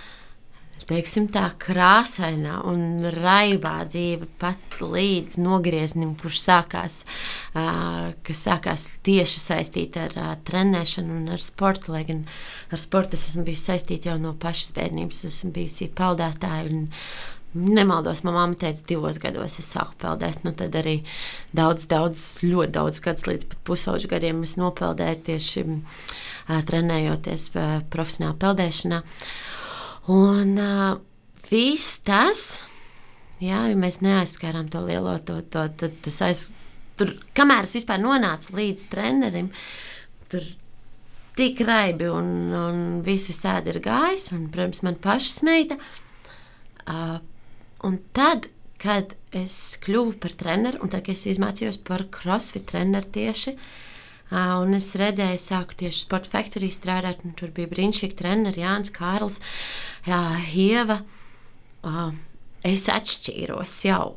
teiksim, tā krāsainā un raibā dzīve pat līdz nogrieznim, kurš sākās, kas sākās tieši saistīta ar trenēšanu un ar sportu. Lai gan ar sportu es esmu bijusi saistīta jau no pašas bērnības, esmu bijusi peldētāja. Nemaldos, manā mamā teica, divos gados es sāku peldēt. Nu, tad arī daudz, daudz, ļoti daudz gadus, līdz pat pusauģu gadiem es nopeldēju tieši trenējoties profesionālā peldēšanā. Un uh, viss tas, jā, ja mēs neaizskārām to lielo, to, to, to tas aiz, tur, kamēr es vispār nonācu līdz trenerim, tur tik raibi un, un viss visādi ir gājis, un, protams, man paša smeita. Uh, un tad, kad es kļuvu par treneru, un tad, kad es izmācījos par crossfit treneru tieši, uh, Un es redzēju, sāku tieši Sports Factory strādāt, tur bija brīnišķīgi treneri Jānis Kārls, jā, Ieva. Es atšķīros jau.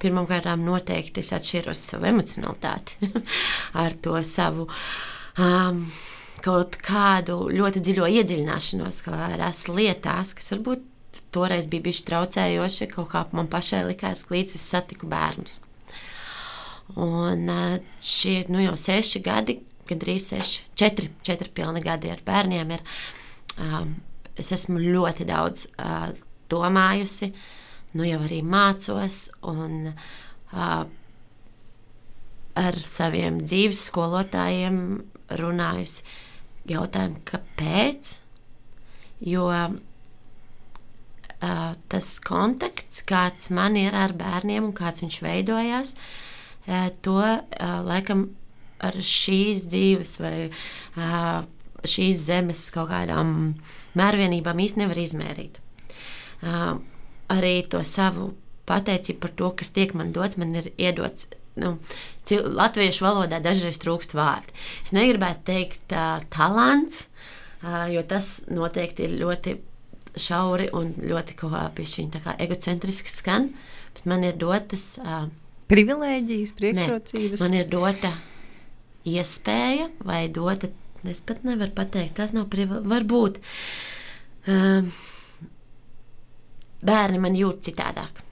Pirmkārt, noteikti es atšķiros savu emocionalitāti ar to savu. Um, kaut kādu ļoti dziļo iedziļināšanos kādās lietās, kas varbūt toreiz bija bijuši traucējoši. Kaut kā man pašai likās, ka līdz es satiku bērnus. Un šie nu, jau seši gadi, gandrīz seši, četri, četri pilni gadi ar bērniem ir. Um, es esmu ļoti daudz uh, domājusi, nu jau arī mācos un uh, ar saviem dzīves skolotājiem runājusi jautājumu, kāpēc. Jo uh, tas kontakts, kāds man ir ar bērniem un kāds viņš veidojās, uh, to laikam ar šīs dzīves vai šīs zemes kaut kādām mērvienībām īsti nevar izmērīt. Arī to savu pateicību par to, kas tiek man dots, man ir iedots. Nu, latviešu valodā dažreiz trūkst vārdi. Es negribētu teikt uh, talants, jo tas noteikti ir ļoti šauri un ļoti kaut kā egocentriski skan, bet man ir dotas privilēģijas, priekšrocības. Ne, man ir dota iespēja, vai dota, es pat nevaru pateikt, tas nav privilēģija. Varbūt um, bērni man jūt citādāk.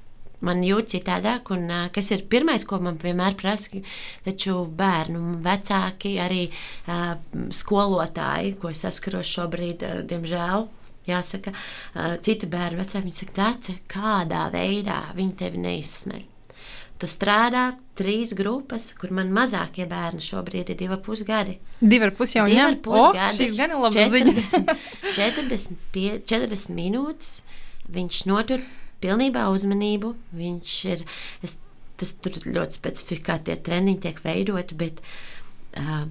Man jūt citādāk, un uh, kas ir pirmais, ko man vienmēr prasa, taču bērnu vecāki, arī uh, skolotāji, ko es saskaros šobrīd, uh, diemžēl, jāsaka, uh, citu bērnu vecāki, viņi saka, Dāce, kādā veidā viņi tevi neizsmeļ. Tu strādā trīs grupas, kur man mazākie bērni šobrīd ir divi ar pus gadi. Divi ar pus jau ņem, o, šīs gan ir labas ziņas. 40, 40 minūtes viņš notur pilnībā uzmanību. Viņš ir, es, tas tur ļoti specifiski kā tie treniņi tiek veidoti, bet uh,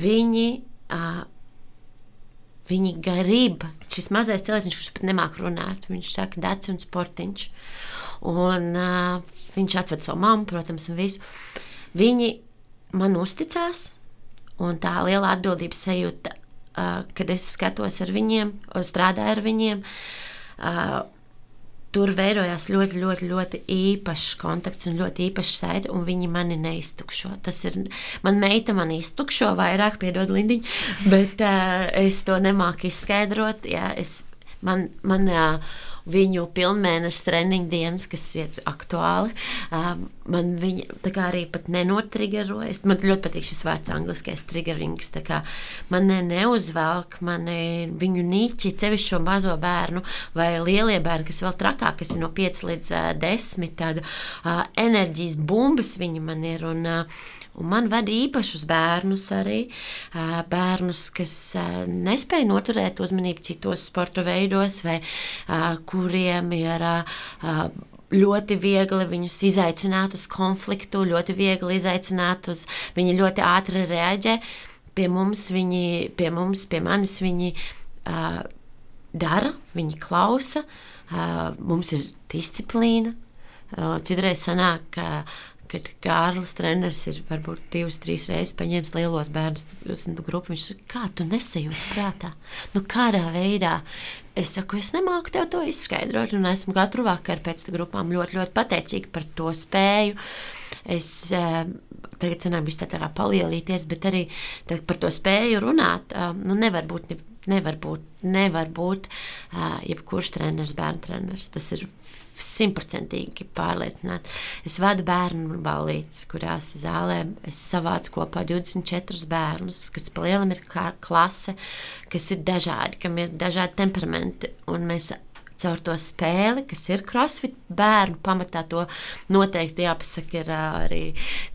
viņi. Uh, Viņi grib, šis mazais cilvēks, kurš pat nemāk runāt, viņš saka, dārts un sportiņš. Un uh, Viņš atved savu mammu, protams, un visu. Viņi man uzticās, un tā liela atbildības sajūta, uh, kad es skatos ar viņiem, strādāju ar viņiem. Uh, tur veidojās ļoti, ļoti, ļoti īpašs kontakts un ļoti īpašs saite, un viņi mani neiztukšo. Tas ir, man meita man iztukšo vairāk, piedod Lindiņu, bet uh, es to nemāku izskaidrot. Jā, es, man, man, uh, viņu pilnmēneša treniņu dienas, kas ir aktuāli. Um, man viņa arī pat nenotriggerojas. Man ļoti patīk šis vārds, angļuiskais triggerings. Man ne, neuzvelk, man viņu nīķi, cevišķi šo mazo bērnu vai lielie bērni, kas vēl trakāk, kas ir no 5 līdz uh, 10, tāda uh, enerģijas bumbas viņi man ir. Un, uh, Un man vada īpašus bērnus arī, bērnus, kas nespēja noturēt uzmanību citos sporta veidos, vai kuriem ir ļoti viegli viņus izaicināt uz konfliktu, ļoti viegli izaicināt uz viņi ļoti ātri reaģē. Pie mums viņi, pie mums, pie manis viņi uh, dara, viņi klausa, uh, mums ir disciplīna. Uh, citreiz sanāk, ka kad Kārlis treneris ir varbūt divas, trīs reizes paņēmis lielos bērnus uz grupu. Viņš saka, kā tu nesajūti prātā? Nu, kādā veidā? Es saku, es nemāku tev to izskaidrot, un esmu katru vakaru pēc tam grupām ļoti, ļoti pateicīga par to spēju. Es eh, tagad cenām viņš tā kā palielīties, bet arī par to spēju runāt. Eh, nu, nevar būt, nevar būt, nevar būt uh, jebkurš treneris, bērnu treneris. Tas ir simtprocentīgi pārliecināti. Es vadu bērnu balītes, kurās zālē es savācu kopā 24 bērnus, kas pa lielam ir klase, kas ir dažādi, kam ir dažādi temperamenti. Un mēs caur to spēli, kas ir crossfit bērnu pamatā. To noteikti jāpasaka ir arī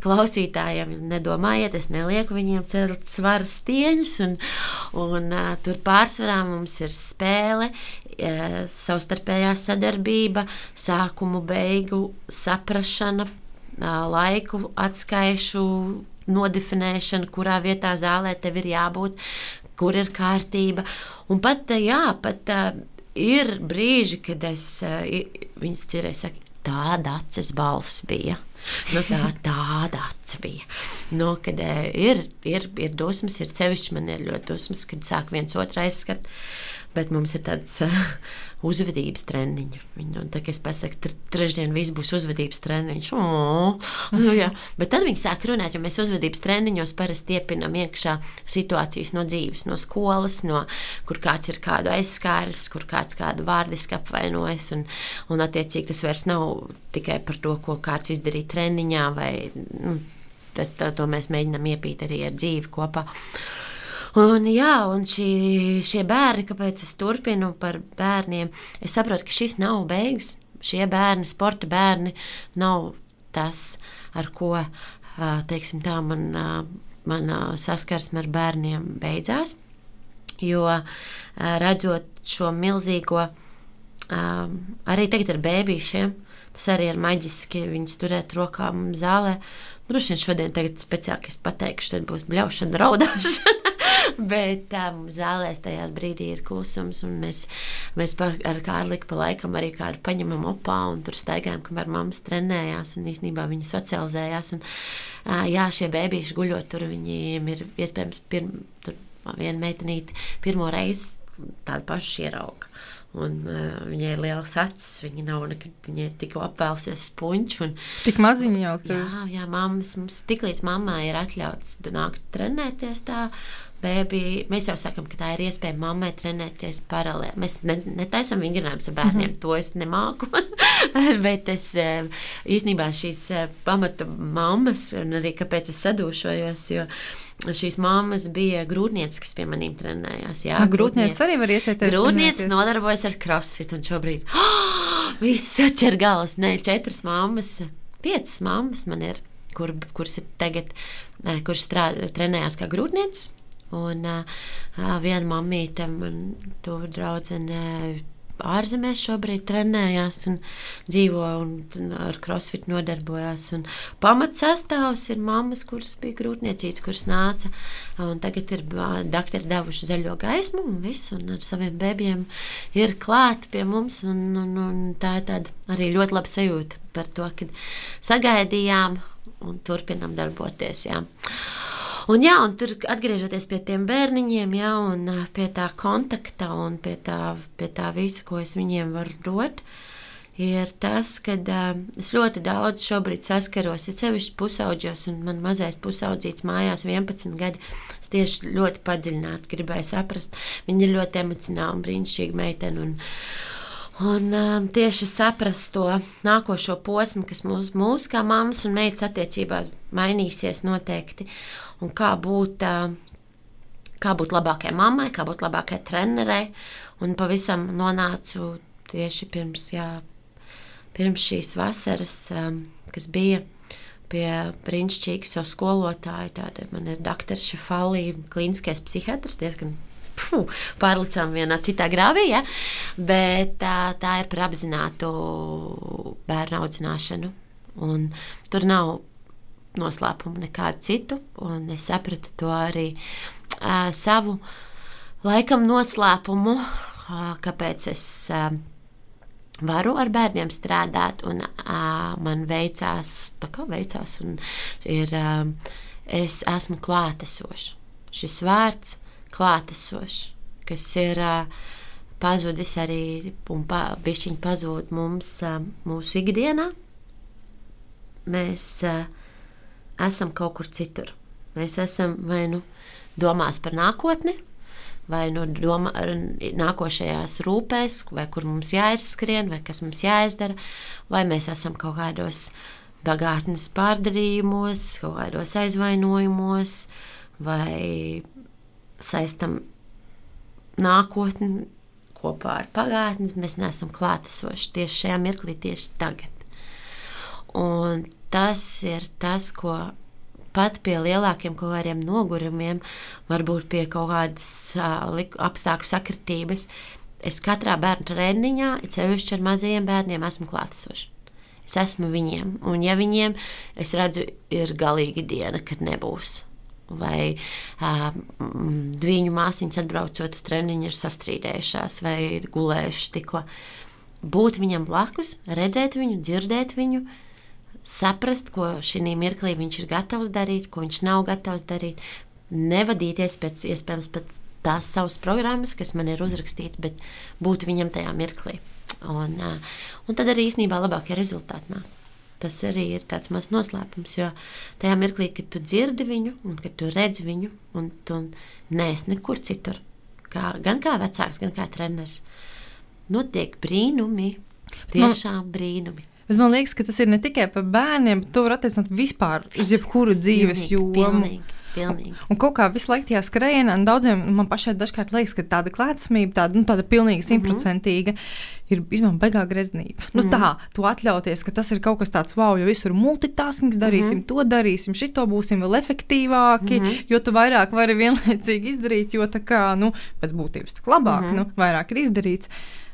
klausītājiem. Nedomājiet, es nelieku viņiem celt svaru stieņus, un, un uh, tur pārsvarā mums ir spēle, savstarpējā sadarbība, sākumu beigu saprašana, uh, laiku atskaišu nodefinēšana, kurā vietā zālē tev ir jābūt, kur ir kārtība. Un pat, jā, pat ir brīži, kad es viņas cerēju, saka, tāda acis balss bija. Nu, tā tāda acis bija. Nu, kad ir, ir, ir dusmas, ir sevišķi man ir ļoti dusmas, kad sāk viens otru aizskatīt bet mums ir tāds uh, uzvedības treniņš. Tā kā es pasaku, trešdien viss būs uzvedības treniņš. Nu, jā. bet tad viņi sāk runāt, jo mēs uzvedības treniņos parasti iepinām iekšā situācijas no dzīves, no skolas, no kur kāds ir kādu aizskāris, kur kāds kādu vārdiski apvainojas. Un, un attiecīgi tas vairs nav tikai par to, ko kāds izdarīja treniņā vai nu, tas, tā, to mēs mēģinām iepīt arī ar dzīvi kopā. Un, jā, un šī, šie bērni, kāpēc es turpinu par bērniem, es saprotu, ka šis nav beigas. Šie bērni, sporta bērni, nav tas, ar ko teiksim, tā, man, man saskarsme ar bērniem beidzās. Jo redzot šo milzīgo, arī tagad ar bērniem, tas arī ir maģiski viņus turēt rokām zālē. Droši vien šodien, tagad speciāli, kas pateikšu, tad būs bļaušana, raudāšana. Bet um, zālēs tajā brīdī ir klusums, un mēs, mēs pa, ar Kārliku pa laikam arī kādu paņemam opā un tur staigājam, kamēr mammas trenējās, un īstenībā viņi socializējās. Un, uh, jā, šie bērniši guļot tur, viņiem ir iespējams pirm, tur viena meitenīte pirmo reizi tādu pašu ierauga. Un, uh, viņai ir liels acis, viņa nav nekad, tikko apvēlusies puņš. Un, Tik maziņa jau tur. Jā, jā, mammas, mums tik līdz mammai ir atļauts nākt trenēties tā, Bēbi, mēs jau sakām, ka tā ir iespēja mammai trenēties paralēli. Mēs ne, netaisām vingrinājumus ar bērniem, mm -hmm. to es nemāku. Bet es eh, īstenībā šīs eh, pamata mammas, un arī kāpēc es sadūšojos, jo šīs mammas bija grūtnieces, kas pie maniem trenējās. Jā, grūtnieces arī var ieteikt. Grūtnieces nodarbojas ar crossfit, un šobrīd oh, viss atķer galvas. Nē, četras mammas, piecas mammas man ir, kur, kuras ir tagad, eh, kuras trenējās kā grūtnieces. Un uh, viena mamīte, man to draudzene ārzemēs šobrīd trenējās un dzīvo un ar crossfit nodarbojās. Un pamats sastāvs ir mammas, kuras bija grūtniecītas, kuras nāca. Tagad ir doktori devuši zaļo gaismu un viss, un ar saviem bebiem ir klāti pie mums. Un, un, un tā ir tāda arī ļoti laba sajūta par to, ka sagaidījām un turpinām darboties. Jā. Un, jā, un tur atgriežoties pie tiem bērniņiem, jā, un pie tā kontakta un pie tā, pie tā visa, ko es viņiem varu dot, ir tas, ka uh, es ļoti daudz šobrīd saskaros, ir sevišķi pusauģos, un man mazais pusaudzīts mājās 11 gadi. Es tieši ļoti padziļināti gribēju saprast. Viņa ir ļoti emocionāla un brīnišķīga meitene. Un, Un um, tieši saprast to nākošo posmu, kas mūsu mūs, kā mammas un meitas attiecībās mainīsies noteikti un kā būt, kā būt labākai mammai, kā būt labākai trenerei. Un pavisam nonācu tieši pirms, jā, pirms šīs vasaras, kas bija pie brīnišķīgas savu skolotāju. Tāda man ir doktora Šefalī, klīniskais psihiatrs, diezgan puh, pārlicām vienā citā grāvī, ja? bet tā, tā ir par apzinātu bērnu audzināšanu. Un tur nav noslēpumu nekādu citu, un es sapratu to arī uh, savu laikam noslēpumu, uh, kāpēc es uh, varu ar bērniem strādāt, un uh, man veicās, tā kā veicās, un ir, uh, es esmu klātesošs. Šis vārds klātesošs, kas ir uh, pazudis arī un pa, bišķiņ pazūd mums uh, mūsu ikdienā. Mēs uh, esam kaut kur citur. Mēs esam vai nu domās par nākotni, vai no doma, nākošajās rūpēs, vai kur mums jāizskrien, vai kas mums jāizdara, vai mēs esam kaut kādos bagātnes pārdarījumos, kaut kādos aizvainojumos, vai saistam nākotni kopā ar pagātni, mēs neesam klātesoši tieši šajā mirklī, tieši tagad. Un tas ir tas, ko pat pie lielākiem kaut kādiem nogurumiem, varbūt pie kaut kādas uh, apstākļu sakritības, es katrā bērnu treniņā, ceļšķi ar mazajiem bērniem, esmu klātesošs. Es esmu viņiem, un ja viņiem, es redzu, ir galīga diena, kad nebūs. Vai uh, viņu māsīņas atbraucot uz treniņu, ir sastrīdējušās vai gulējušas tikko. Būt viņam blakus, redzēt viņu, dzirdēt viņu, uh, saprast, ko šī mirklī viņš ir gatavs darīt, ko viņš nav gatavs darīt, nevadīties pēc iespējams pēc tās savas programmas, kas man ir uzrakstīta, bet būt viņam tajā mirklī. Un, un tad arī īstenībā labākie rezultāti nāk. Tas arī ir tāds mazs noslēpums, jo tajā mirklī, kad tu dzirdi viņu, un kad tu redzi viņu, un tu neesi nekur citur, kā, gan kā vecāks, gan kā treneris, notiek brīnumi, tiešām man, brīnumi. Bet man liekas, ka tas ir ne tikai par bērniem, bet to var attiecināt vispār uz jebkuru dzīves jomu. Pilnīgi. Pilnīgi. Un kaut kā visu laiku tajā skrējienā, un daudziem man pašai dažkārt liekas, ka tāda klātsamība, tāda, nu, tāda pilnīgi mhm. simtprocentīga, mm -hmm. ir īstenībā beigā greznība. Nu, mm -hmm. Tā, tu atļauties, ka tas ir kaut kas tāds, wow, jo visur multitaskings darīsim, mm -hmm. to darīsim, šito būsim vēl efektīvāki, mm -hmm. jo tu vairāk vari vienlaicīgi izdarīt, jo tā kā, nu, pēc būtības tā labāk, mm -hmm. nu, vairāk ir izdarīts.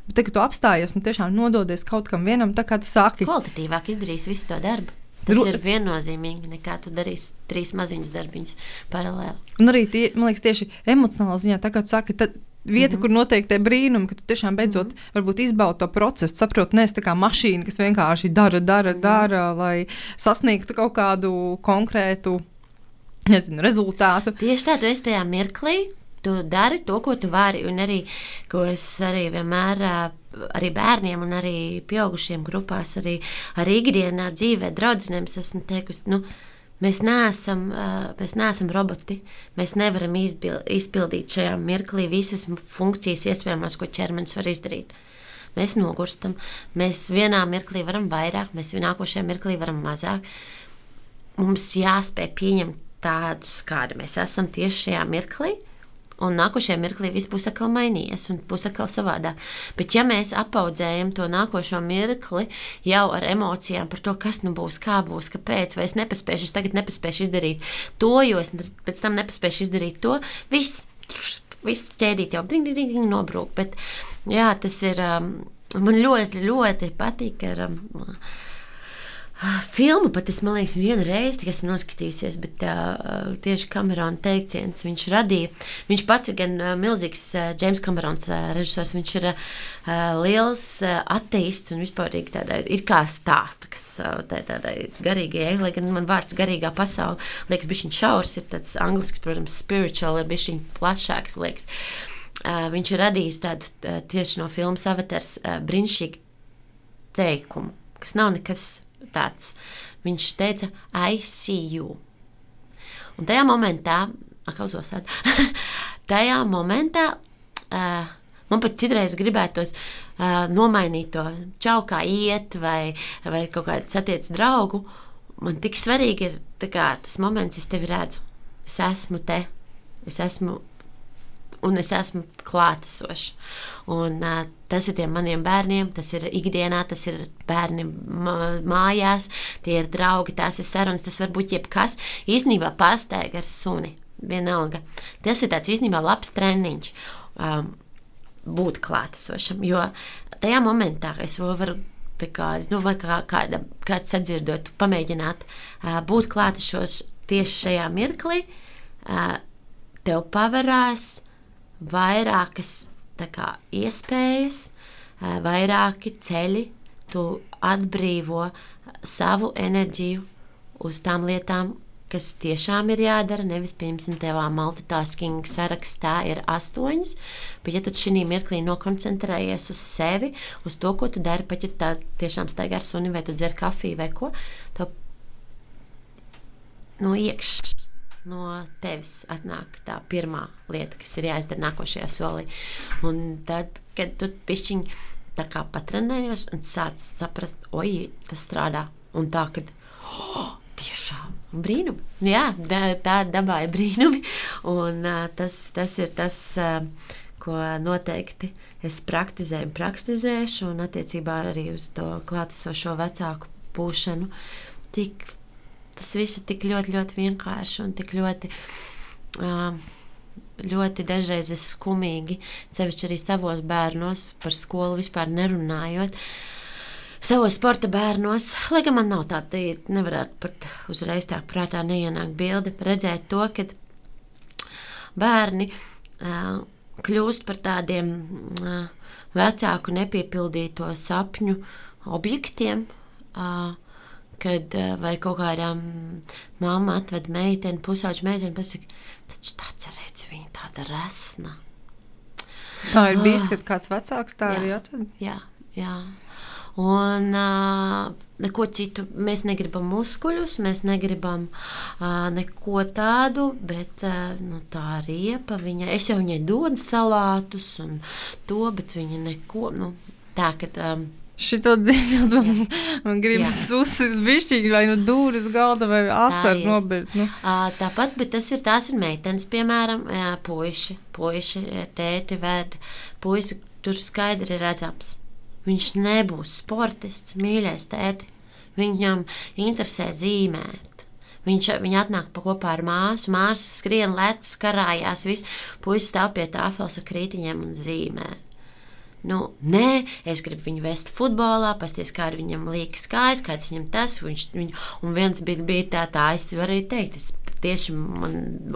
Bet tagad tu apstājies un tiešām nododies kaut kam vienam, tā kā tu sāki. Kvalitatīvāk izdarīs visu to darbu. Tas Ru ir viennozīmīgi, nekā tu darīsi trīs maziņas darbiņus paralēli. Un arī tie, man liekas, tieši emocionālā ziņā, tā kā tu saki, tad vieta, mm -hmm. kur notiek tie brīnumi, ka tu tiešām beidzot mm -hmm. izbaudi to procesu, saproti, neesi tā kā mašīna, kas vienkārši dara, dara, mm -hmm. dara, lai sasniegtu kaut kādu konkrētu nezinu, rezultātu. Tieši tā, tu esi tajā mirklī, tu dari to, ko tu vari. Un arī, ko es arī vienmēr arī bērniem un arī pieaugušiem grupās, arī, arī ikdienā dzīvē, draudzenēm esmu teikusi. Nu, Mēs neesam, mēs neesam roboti. Mēs nevaram izpildīt šajā mirklī visas funkcijas, iespējamās, ko ķermenis var izdarīt. Mēs nogurstam, mēs vienā mirklī varam vairāk, mēs nākošajā mirklī varam mazāk. Mums jāspēj pieņemt tādus, kādi mēs esam tieši šajā mirklī, Un nākošajā mirklī viss būs atkal mainījies un būs atkal savādāk. Bet, ja mēs apaudzējam to nākošo mirkli jau ar emocijām par to, kas nu būs, kā būs, kāpēc, vai es nepaspēšu, es tagad nepaspēšu izdarīt to, jo es pēc tam nepaspēšu izdarīt to, viss, viss ķēdīt jau ding, ding, ding, nobrūk. Bet, jā, tas ir, um, man ļoti, ļoti patīk. Ar, um, Filmu pat es, man liekas, vienu reizi esmu noskatījusies, bet uh, tieši Kamerona teiciens viņš radīja. Viņš pats ir gan uh, milzīgs uh, James Kamerons uh, režisors, viņš ir uh, liels uh, ateists un vispār tādā, ir kā stāsta, kas uh, tā, tādai garīgajai, lai gan man vārds garīgā pasaule liekas bišķiņ šaurs, ir tāds anglisks, protams, spiritual, ir bišķiņ plašāks, liekas. Uh, viņš ir radījis tādu uh, tieši no filmas Avatars uh, brīnišķīgu teikumu, kas nav nekas tāds. Viņš teica, I see you. Un tajā momentā, akausos, tajā momentā uh, man pat citreiz gribētos uh, nomainīt to čau, kā iet, vai, vai kaut kādu satieku draugu. Man tik svarīgi ir kā, tas moments, es tevi redzu. Es esmu te, es esmu un es esmu klātesošs. Un, uh, tas ir tiem maniem bērniem, tas ir ikdienā, tas ir bērni mājās, tie ir draugi, tās ir sarunas, tas var būt jebkas. Īsnībā pasteigta ar suni. Vienalga. Tas ir tāds īstenībā labs treniņš. Um, būt klātesošam, jo tajā momentā es varu kā, es domāju, ka kāda, kāds sadzirdot, pamēģināt uh, būt klātešos tieši šajā mirklī, uh, tev pavarās vairākas kā, iespējas, vairāki ceļi, tu atbrīvo savu enerģiju uz tām lietām, kas tiešām ir jādara. Nevis, piemēram, tevā multitasking sarakstā ir astoņas, bet ja tu šī mirklī nokoncentrējies uz sevi, uz to, ko tu dari, pat ja tā tiešām staigā ar suni vai tu dzer kafiju vai ko, to no iekšā. No tevis atnāk tā pirmā lieta, kas ir jāizdara nākošajā solī. Un tad, kad tu pišķiņi tā kā patrenējies un sāc saprast, oi, tas strādā. Un tā, kad oh, tiešām brīnumi. Jā, tā dabā ir brīnumi. Un, tas, tas ir tas, ko noteikti es praktizēju, praktizēšu, un attiecībā arī uz to klātesošo vecāku būšanu. Tik, tas viss ir tik ļoti, ļoti vienkārši un tik ļoti. Uh, ļoti dažreiz skumīgi, sevišķi arī savos bērnos, par skolu vispār nerunājot. Savos sporta bērnos, lai gan man nav tāda, nevarētu pat uzreiz tā prātā neienākt bilde, redzēt to, ka bērni uh, kļūst par tādiem uh, vecāku nepiepildīto sapņu objektiem. Uh, kad vai kaut kādām mamma atved meiteni, pusauģu meiteni, pasakā, taču tāds redz, viņa tāda resna. Tā ir bijis, kad kāds vecāks tā jā, arī atved? Jā, jā. Un uh, neko citu mēs negribam muskuļus, mēs negribam uh, neko tādu, bet uh, nu, tā riepa viņa, es jau viņai dodu salātus un to, bet viņa neko, nu, tā, ka. Um, Šito dziļi man, man gribas uzsist bišķīgi, vai nu dūris galda vai asaru nobirt. Nu. Uh, tāpat, bet tas ir, tās ir meitenes, piemēram, jā, puiši, puiši, tēti vēd, puisi, tur skaidri redzams Viņš nebūs sportists, mīļais tēti. Viņam interesē zīmēt. Viņš, viņa atnāk kopā ar māsu, māsa skrien, lec, karājās, viss puisis stāv pie tāfeles ar krītiņiem un zīmē. Nu, nē, es gribu viņu vest futbolā, pasties, kā ar viņam liekas kājas, kāds viņam tas, viņš, viņu, un viens bija, bija tā, tā, es varu teikt, es tieši man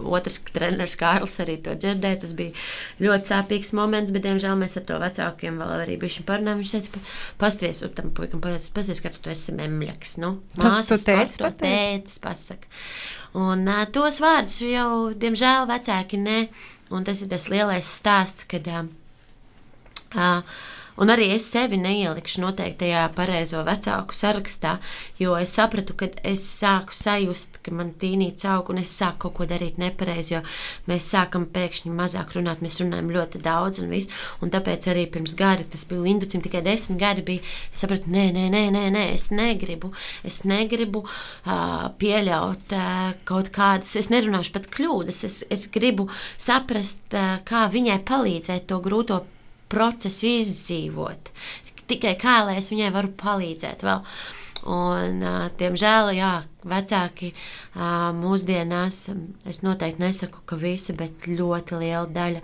otrs treneris Kārlis arī to dzirdēja. Tas bija ļoti sāpīgs moments, bet, diemžēl, mēs ar to vecākiem vēl arī bijām parunājuši. Viņš teica, pasties, tam puikam, pasties, kāds tu esi memļaks. Nu, māsas teica, to tētis pasaka. Un uh, tos vārdus jau, diemžēl, vecāki ne. Un tas ir tas lielais stāsts, kad uh, Un arī es sevi neielikšu noteiktajā pareizo vecāku sarakstā, jo es sapratu, ka es sāku sajust, ka man tīnīts aug un es sāku kaut ko darīt nepareizi, jo mēs sākam pēkšņi mazāk runāt, mēs runājam ļoti daudz un viss. Un tāpēc arī pirms gada, tas bija Linducim tikai desmit gadi, bija, es sapratu, nē, nē, nē, nē, nē es negribu, es negribu uh, pieļaut uh, kaut kādas, es nerunāšu pat kļūdas, es, es gribu saprast, uh, kā viņai palīdzēt to grūto procesu izdzīvot. Tikai kā lai es viņai varu palīdzēt vēl. Un, diemžēl, jā, vecāki mūsdienās, es noteikti nesaku, ka visi, bet ļoti liela daļa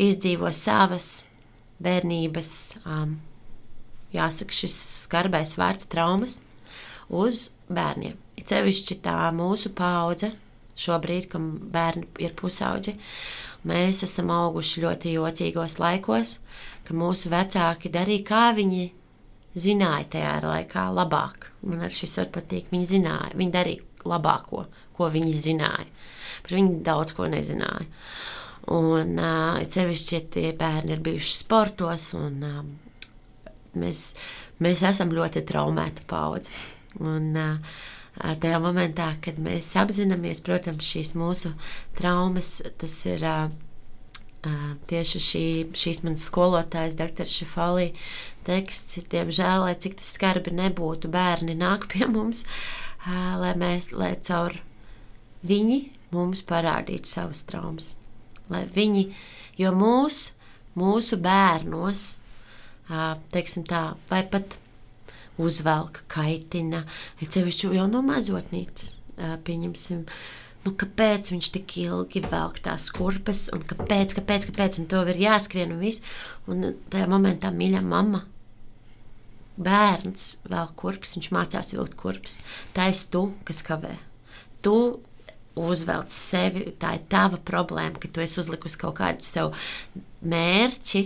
izdzīvo savas bērnības, jāsaka, šis skarbais vārds traumas uz bērniem. Ir sevišķi tā mūsu paudze, šobrīd, kad bērni ir pusauģi. Uh, Mēs esam auguši ļoti jocīgos laikos, ka mūsu vecāki darīja, kā viņi zināja tajā laikā labāk. Man arī šis var patīk. Viņi zināja, viņi darīja labāko, ko viņi zināja. Bet viņi daudz ko nezināja. Un uh, sevišķi, ja tie bērni ir bijuši sportos, un uh, mēs, mēs esam ļoti traumēta paudze. Un, uh, tajā momentā, kad mēs apzināmies, protams, šīs mūsu traumas, tas ir tieši šī, šīs manas skolotājas, dr. Šifalī teksts, diemžēl, lai cik tas skarbi nebūtu, bērni nāk pie mums, lai mēs, lai caur viņi mums parādītu savas traumas. Lai viņi, jo mūs, mūsu bērnos, teiksim tā, vai pat uzvelk, kaitina, ir sevišķi jau no mazotnītes. Pieņemsim, nu, kāpēc viņš tik ilgi velk tās kurpes, un kāpēc, kāpēc, kāpēc, un to ir jāskrien un viss. Un tajā momentā mīļā mamma. Bērns vēl kurpes, viņš mācās vilkt kurpes. Tā ir tu, kas kavē. Tu uzvelc sevi, tā ir tava problēma, ka tu esi uzlikusi kaut kādu sev mērķi,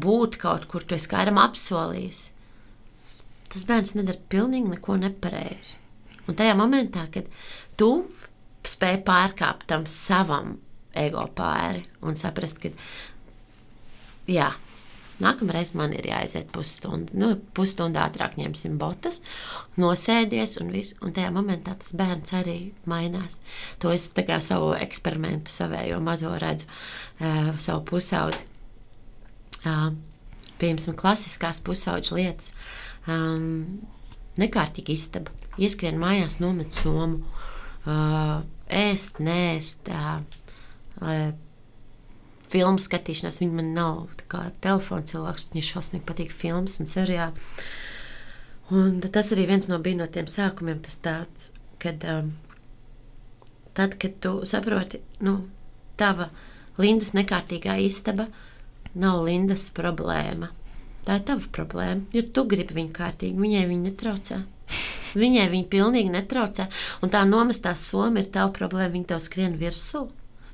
būt kaut kur, tu esi kādam apsolījusi. Tas bērns nedara pilnīgi neko nepareizi. Un tajā momentā, kad tu spēj pārkāpt tam savam ego pāri un saprast, ka jā, Nākamreiz man ir jāaiziet pusstunda. Nu, pusstundā ātrāk ņemsim botas, nosēdies un viss. Un tajā momentā tas bērns arī mainās. To es kā savu eksperimentu, savējo mazo redzu, uh, savu pusaudzi. Uh, piemēram, klasiskās pusaudžu lietas. Um, nekārtīgi istaba. Ieskrien mājās, nomet somu, uh, ēst, nēst. Uh, filmu skatīšanās. Viņa man nav telefona cilvēks, viņai šausmīgi patīk filmas un seriāli. Un tas arī viens no bija no tiem sākumiem, tas tāds, kad, um, tad, kad tu saproti, nu, tava Lindas nekārtīgā istaba nav Lindas problēma. Tā ir tava problēma, jo tu gribi viņu kārtīgi, viņai viņa netraucē. Viņai viņa pilnīgi netraucē, un tā nomestā soma ir tava problēma, viņa tev skrien virsū.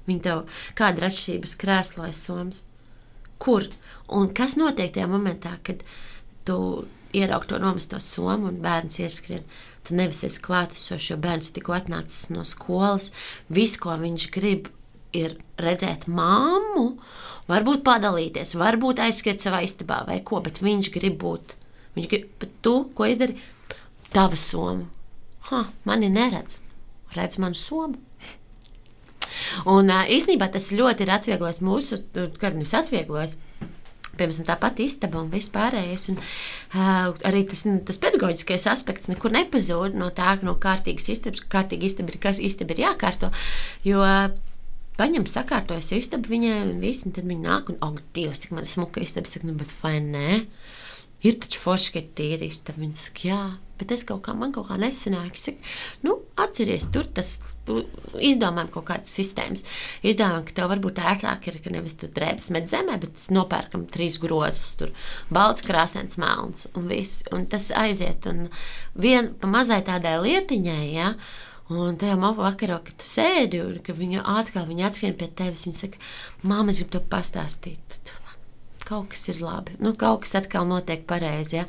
Viņa tev kāda ir atšķirības krēslojas somas. Kur? Un kas notiek tajā momentā, kad tu ieraugi to nomesto somu un bērns ieskrien? Tu nevis esi klātesošs, jo bērns tikko atnācis no skolas. Viss, ko viņš grib, ir redzēt māmu, varbūt padalīties, varbūt aizskriet savā istabā vai ko, bet viņš grib būt. Viņš grib, bet tu, ko izdari? Tava soma. Ha, mani neredz. Redz manu somu. Un īstenībā tas ļoti ir atvieglojis mūsu, kad nevis atvieglojis. Piemēram, tā pati istaba un viss pārējais. Un, uh, arī tas, tas pedagoģiskais aspekts nekur nepazūd no tā, no kārtīgas istabas, kārtīgi istaba ir, kas istaba ir jākārto. Jo, paņem, sakārtojas istabu viņai, un viss, un tad viņa nāk, un, oh, Dievs, cik man smuka istaba, saka, nu, bet vai nē? Ir taču forši, ka ir tīra istaba. Viņa saka, jā, bet es kaut kā, man kaut kā nesanāk. Es saku, nu, atceries, tur tas izdomājam kaut kādas sistēmas. Izdomājam, ka tev varbūt ērtāk ir, ka nevis tur drēbes met zemē, bet nopērkam trīs grozus, tur balts, krāsains, melns un viss. Un tas aiziet. Un vien pa mazai tādai lietiņai, ja, Un tajā vakarā, kad tu sēdi un ka viņa atkal viņa atskrien pie tevis, viņa saka, māma, es gribu to pastāstīt. Tu kaut kas ir labi, nu, kaut kas atkal notiek pareizi. Ja?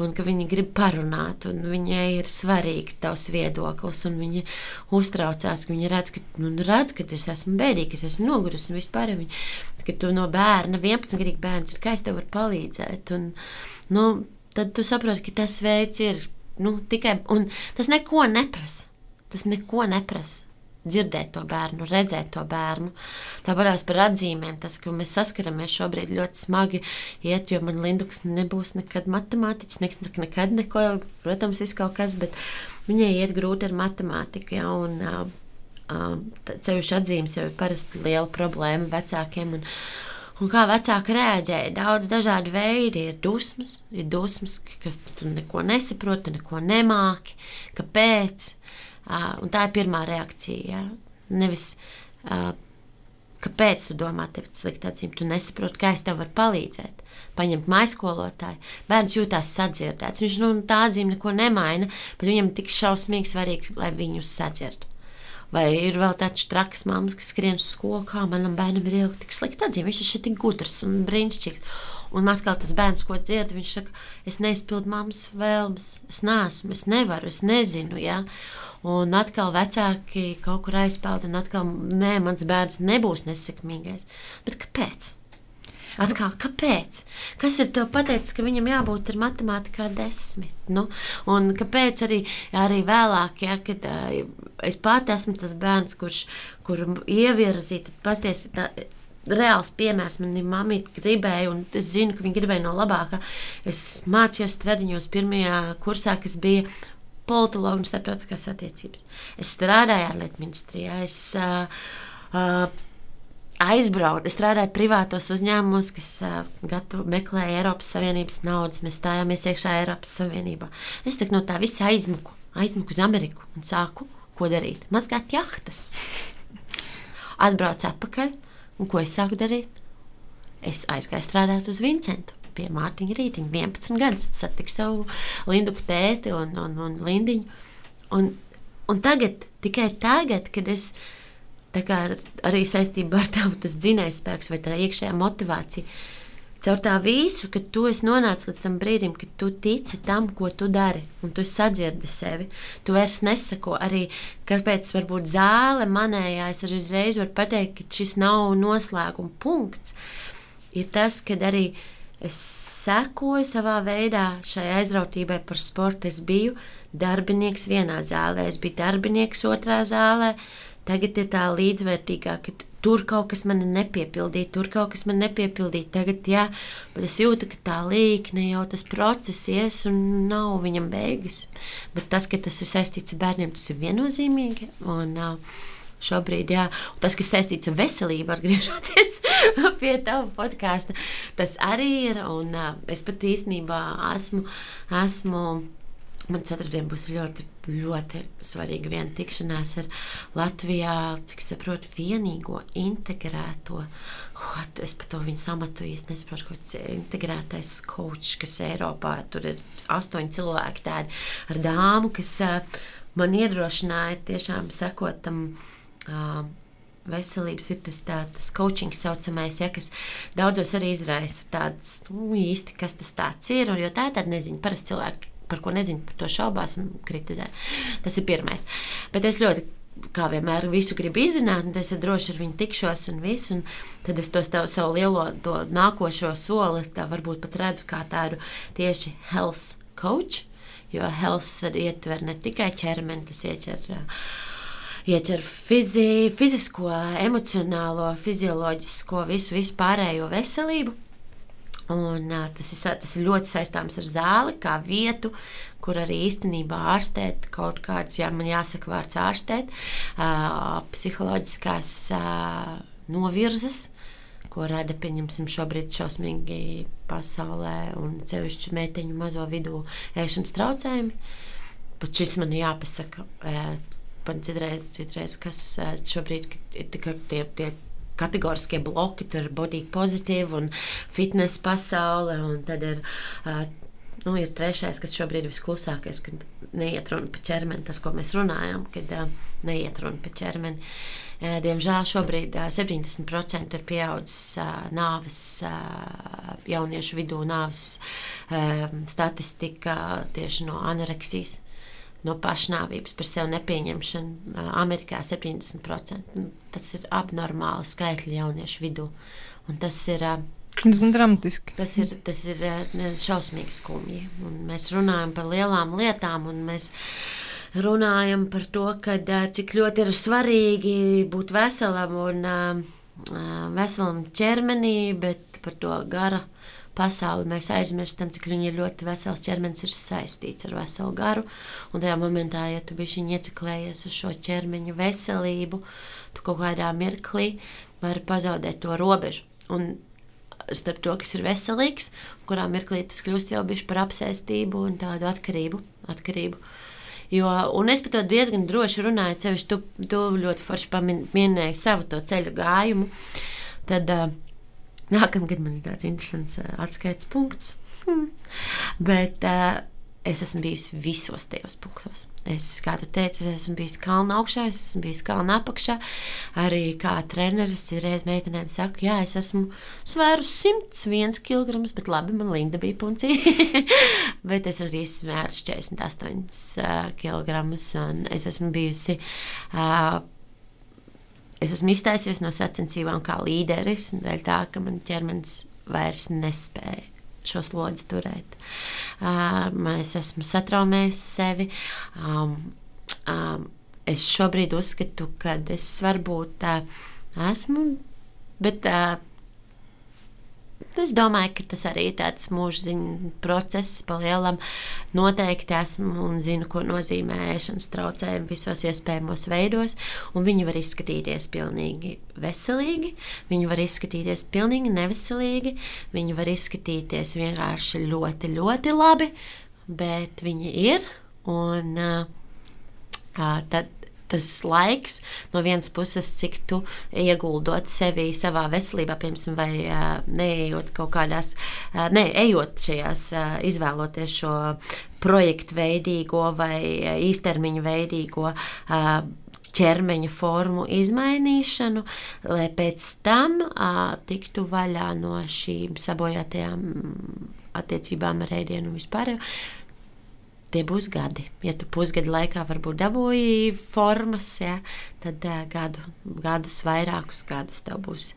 Un ka viņi grib parunāt, un viņai ir svarīgi tavs viedoklis, un viņi uztraucās, ka viņi redz, ka, nu, redz, ka es esmu bēdīga, es esmu nogurusi un vispār. Viņi, ka tu no bērna, 11 gadīga bērns, kā es tev varu palīdzēt. Un, nu, tad tu saproti, ka tas veids ir nu, tikai, un tas neko neprasa. Tas neko neprasa dzirdēt to bērnu, redzēt to bērnu. Tā parādās par atzīmēm, tas, ka mēs saskaramies šobrīd ļoti smagi iet, jo man Linduks nebūs nekad matemātiķis, nekad, nekad neko, protams, viss kaut kas, bet viņai iet grūti ar matemātiku, ja, un ceļš atzīmes jau ir parasti liela problēma vecākiem. Un, Un kā vecāki reaģēja, daudz dažādu veidu ir dusmas, ir dusmas, kas tu neko nesaproti, neko nemāki, kāpēc. Uh, tā ir pirmā reakcija. Ja? Nevis, uh, kāpēc tu domā, tev ir slikta atzīme, tu nesaproti, kā es tev varu palīdzēt. Paņemt maiskolotāju, bērns jūtas sadzirdēts. Viņš nu, tā atzīme neko nemaina, bet viņam tik šausmīgi svarīgi, lai viņu sadzird. Vai ir vēl tāds traks māmas, kas skrien uz skolu, kā manam bērnam ir ilgi tik slikta atzīme. Viņš ir tik gudrs un brīnišķīgs. Un atkal tas bērns, ko dzird, viņš saka, es neizpildu mammas vēlmes, es neesmu, es nevaru, es nezinu. Ja? Un atkal vecāki kaut kur aizpeld, un atkal, nē, mans bērns nebūs nesekmīgais. Bet kāpēc? Atkal, kāpēc? Kas ir tev pateicis, ka viņam jābūt ar matemātikā desmit? Nu, un kāpēc arī, arī vēlāk, ja, kad uh, es pati esmu tas bērns, kurš kur ievirzīja, pasties, tā, reāls piemērs. Manī mamīte gribēja, un es zinu, ka viņa gribēja no labākā. Es mācījos stradiņos pirmajā kursā, kas bija politologu un starptautiskās attiecības. Es strādāju ārlietu ministrijā. Es, uh, uh, aizbraukt. Es strādāju privātos uzņēmumos, kas uh, gatavi meklēja Eiropas Savienības naudas. Mēs stājāmies iekšā Eiropas Savienībā. Es no tā visa aizmuku, aizmuku uz Ameriku un sāku ko darīt. Mazgāt jahtas. Atbraucu atpakaļ, un ko es sāku darīt? Es aizgāju strādāt uz Vincentu pie Mārtiņa Rītiņa, 11 gadus. Satiku savu Lindu tēti un, un, un Lindiņu. Un, Un tagad, tikai tagad, kad es arī saistībā ar tavu dzinējspēku vai tā iekšējā motivācija, caur tā visu, kad tu nonāc līdz tam brīdim, kad tu tici tam, ko tu dari, un tu sadzirdi sevi. Tu vairs nesako arī, kāpēc varbūt zāle manējā. Es arī uzreiz varu pateikt, ka šis nav noslēguma punkts. Ir tas, kad arī es sekoju savā veidā šai aizrautībai par sportu. Es biju darbinieks vienā zālē, es biju darbinieks otrā zālē. Tagad ir tā līdzvērtīgā, ka tur kaut kas man nepiepildīja, tur kaut kas man nepiepildīja. Tagad, jā, bet es jūtu, ka tā līkne jau tas process ies un nav viņam beigas. Bet tas, ka tas ir saistīts ar bērniem, tas ir viennozīmīgi. Un, uh, Šobrīd, jā, un tas, kas saistīts ar veselību, atgriežoties pie tā podkāsta, tas arī ir. Un, uh, es pat īstenībā esmu, esmu Man ceturtdien būs ļoti, ļoti svarīga viena tikšanās ar Latvijā, cik saprotu, vienīgo integrēto. Oh, es par to viņu samatu īsti nesaprotu, ko integrētais kočs, kas Eiropā tur ir astoņi cilvēki tādi ar dāmu, kas man iedrošināja tiešām sekot tam. Uh, veselības ir tas, tā, tas coaching, saucamais, ja, kas daudzos arī izraisa tādas nu, īsti, kas tas ir. Jo tā ir tāda neziņa. Parasti cilvēki par ko nezinu, par to šaubās un kritizē. Tas ir pirmais. Bet es ļoti kā vienmēr, visu gribu izzināt, un es droši ar viņu tikšos, un visu. Un tad es to savu, savu lielo nākošo soli, tā varbūt pat redzu kā tādu tieši health coach, jo health ietver ne tikai ķermeni, tas ietver. Ietver fizi, fizisko, emocionālo, fizioloģisko, visu, visu pārējo veselību. Un, tas, ir, tas ir ļoti saistāms ar zāli, kā vietu, kur arī īstenībā ārstēt kaut kādas, ja man jāsaka vārds ārstēt, psiholoģiskās novirzes, ko rada, pieņemsim, šobrīd šausmīgi pasaulē un cevišķi meiteņu mazo vidū ēšanas traucējumi. Pat šis man jāpasaka, pat citreiz, citreiz kas šobrīd ir tikai tie, tie kategoriskie bloki, tur ir body pozitīva un fitness pasaule. Un tad ir, nu, ir trešais, kas šobrīd ir visklusākais, kad neiet runa par ķermeni, tas, ko mēs runājam, kad neiet runa par ķermeni. Diemžēl šobrīd uh, 70% ir pieaudzis nāves, jauniešu vidū nāves statistika tieši no anoreksijas no pašnāvības, par sevi nepieņemšanu. Amerikā 70%. Nu, tas ir abnormāli skaitļi jauniešu vidū. Un tas ir. Diezgan dramatiski. Tas ir, tas ir šausmīgi skumji. Un mēs runājam par lielām lietām, un mēs runājam par to, kad, cik ļoti ir svarīgi būt veselam un veselam ķermenī, bet par to gara pasauli mēs aizmirstam, cik viņa ļoti vesels ķermenis ir saistīts ar veselu garu. Un tajā momentā, ja tu biji ieciklējies uz šo ķermeņa veselību, tu kaut kādā mirklī vari pazaudēt to robežu. Un starp to, kas ir veselīgs, kurā mirklī tas kļūst jau bišķi par apsēstību un tādu atkarību. atkarību. Jo, un es par to diezgan droši runāju, ceļš, tu, tu ļoti forši pieminēji savu to ceļu gājumu. Tad, uh, Nākamgad man ir tāds interesants uh, atskaites punkts. Hmm. Bet uh, es esmu bijusi visos tajos punktos. Es, kā tu teici, es esmu bijis kalna augšā, es esmu bijis kalna apakšā. Arī kā treneris reiz meitenēm saku, jā, es esmu svēru 101 kg, bet labi, man Linda bija puncija. bet es arī svēru 48 uh, kg, un es esmu bijusi. Uh, es esmu iztaisies no sacensībām kā līderis, dēļ tā, ka man ķermenis vairs nespēja šo slodzi turēt. Uh, es esmu satraumējis sevi. Um, um, es šobrīd uzskatu, ka es varbūt uh, esmu, bet uh, Es domāju, ka tas arī ir tāds mūžziņu process, palielam. Noteikti esmu un zinu, ko nozīmē ēšanas traucējumi visos iespējamos veidos, viņi var izskatīties pilnīgi veselīgi, viņi var izskatīties pilnīgi neveselīgi, viņi var izskatīties vienkārši ļoti, ļoti labi, bet viņi ir, un uh, tad tas laiks, no vienas puses, cik tu ieguldot sevi savā veselībā, piemēram, vai neejot kaut kādās, ne, ejot šajās, izvēloties šo projektu veidīgo vai īstermiņa veidīgo. Ķermeņa formu izmainīšanu, lai pēc tam uh, tiktu vaļā no šīm sabojātajām attiecībām ar ēdienu vispār. Tie būs gadi. Ja tu pusgadu laikā varbūt dabūji formas, ja, tad uh, gadu, gadus, vairākus gadus tev būs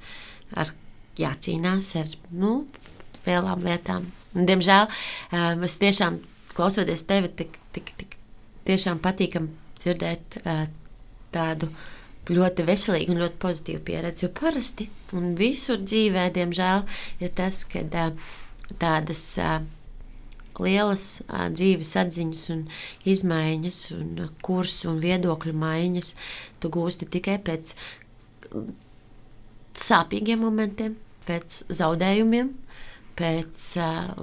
ar, jācīnās ar nu, lielām lietām. Un, diemžēl uh, es tiešām klausoties tevi, tik, tik, tik tiešām patīkam dzirdēt uh, tādu ļoti veselīgu un ļoti pozitīvu pieredzi. Jo parasti un visur dzīvē, diemžēl, ir tas, ka tādas lielas dzīves atziņas un izmaiņas, un kursu un viedokļu maiņas tu gūsti tikai pēc sāpīgiem momentiem, pēc zaudējumiem, pēc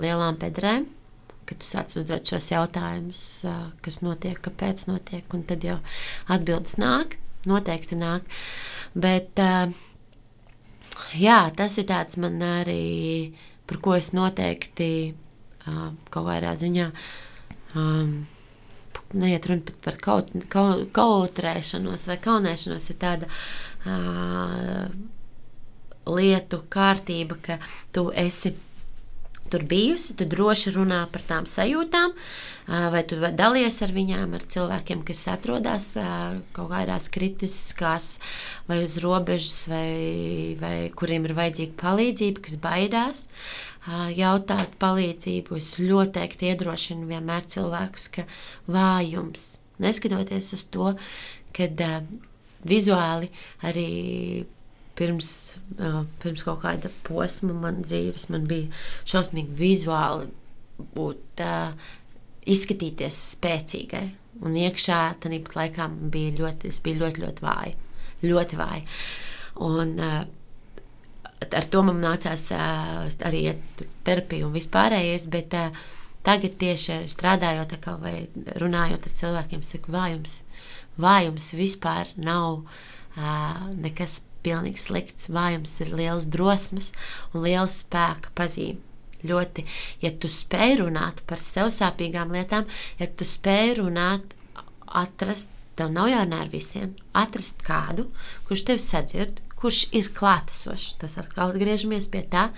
lielām bedrēm kad tu sāc uzdot šos jautājumus, kas notiek, kāpēc notiek, un tad jau atbildes nāk, noteikti nāk. Bet jā, tas ir tāds man arī, par ko es noteikti kaut kādā ziņā. Neiet runa pat par kaut, kaut, kautrēšanos vai kaunēšanos, ir tāda uh, lietu kārtība, ka tu esi tur bijusi, tu droši runā par tām sajūtām, vai tu dalies ar viņām, ar cilvēkiem, kas atrodas kaut kādās kritiskās vai uz robežas, vai, vai kuriem ir vajadzīga palīdzība, kas baidās. Jautāt palīdzību. Es ļoti iedrošinu vienmēr cilvēkus, ka vājums, neskatoties uz to, ka vizuāli arī pirms, pirms kaut kāda posma man dzīves, man bija šausmīgi vizuāli būt, izskatīties spēcīgai. Un iekšā tam laikā bija ļoti, bija ļoti, ļoti vāja. Ļoti vāja. Un, uh, ar to man nācās arī iet terapiju un vispārējais, bet tagad tieši strādājot vai runājot ar cilvēkiem, saku, vājums, vājums vispār nav uh, nekas pilnīgi slikts. Vājums ir liels drosmes un liels spēka pazīme. Ļoti, ja tu spēj runāt par sev sāpīgām lietām, ja tu spēj runāt, atrast, tev nav jārunā ar visiem, atrast kādu, kurš tevi sadzird, kurš ir klātesošs. Tas atkal atgriežamies pie tā,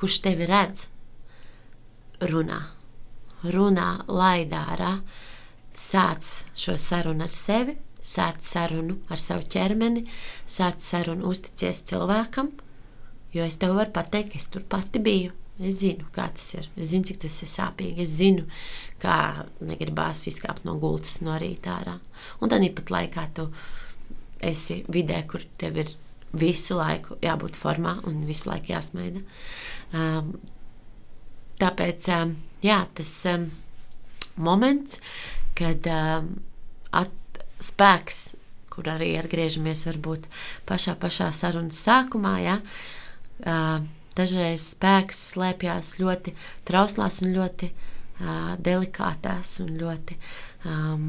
kurš tevi redz, runā, runā, laidā ārā, sāc šo sarunu ar sevi, sāc sarunu ar savu ķermeni, sāc sarunu uzticies cilvēkam, jo es tev varu pateikt, ka es tur pati biju. Es zinu, kā tas ir. Es zinu, cik tas ir sāpīgi. Es zinu, kā negribās izkāpt no gultas no rīta ārā. Un tad pat laikā tu esi vidē, kur tev ir visu laiku jābūt formā un visu laiku jāsmaida. Um, tāpēc um, jā, tas um, moments, kad um, at, spēks, kur arī atgriežamies varbūt pašā, pašā sarunas sākumā. Ja? Uh, dažreiz spēks slēpjas ļoti trauslās un ļoti uh, delikātās un ļoti um,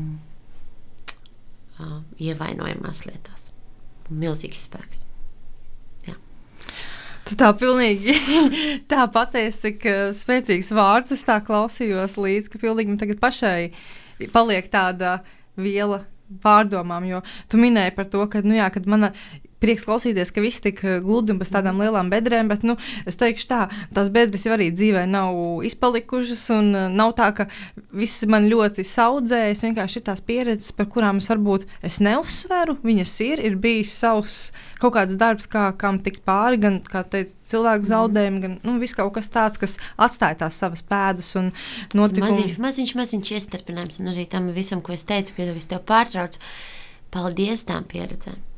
uh, ievainojamās lietās. Milzīgs spēks. Tu tā pilnīgi tā pateici, tik spēcīgs vārds. Es tā klausījos līdzi, ka pilnīgi man tagad pašai paliek tāda viela pārdomām, jo tu minēji par to, ka, nu, jā, kad mana prieks klausīties, ka viss tik eh, gludi un bez tādām lielām bedrēm, bet nu, es teikšu tā, tās bedres jau arī dzīvē nav izpalikušas, un eh, nav tā, ka viss man ļoti saudzējas. Vienkārši ir tās pieredzes, par kurām es varbūt es neuzsveru. Viņas ir, ir bijis savs kaut kāds darbs, kā kam tikt pāri, gan teica, cilvēku mhm. zaudējumi, gan nu, viss kaut kas tāds, kas atstāja tās savas pēdas un notikumus. Maziņš, maziņš, maziņš iestarpinājums, un arī tam visam, ko es teicu, piedod, es tev pārtraucu. Paldies tām pieredzēm!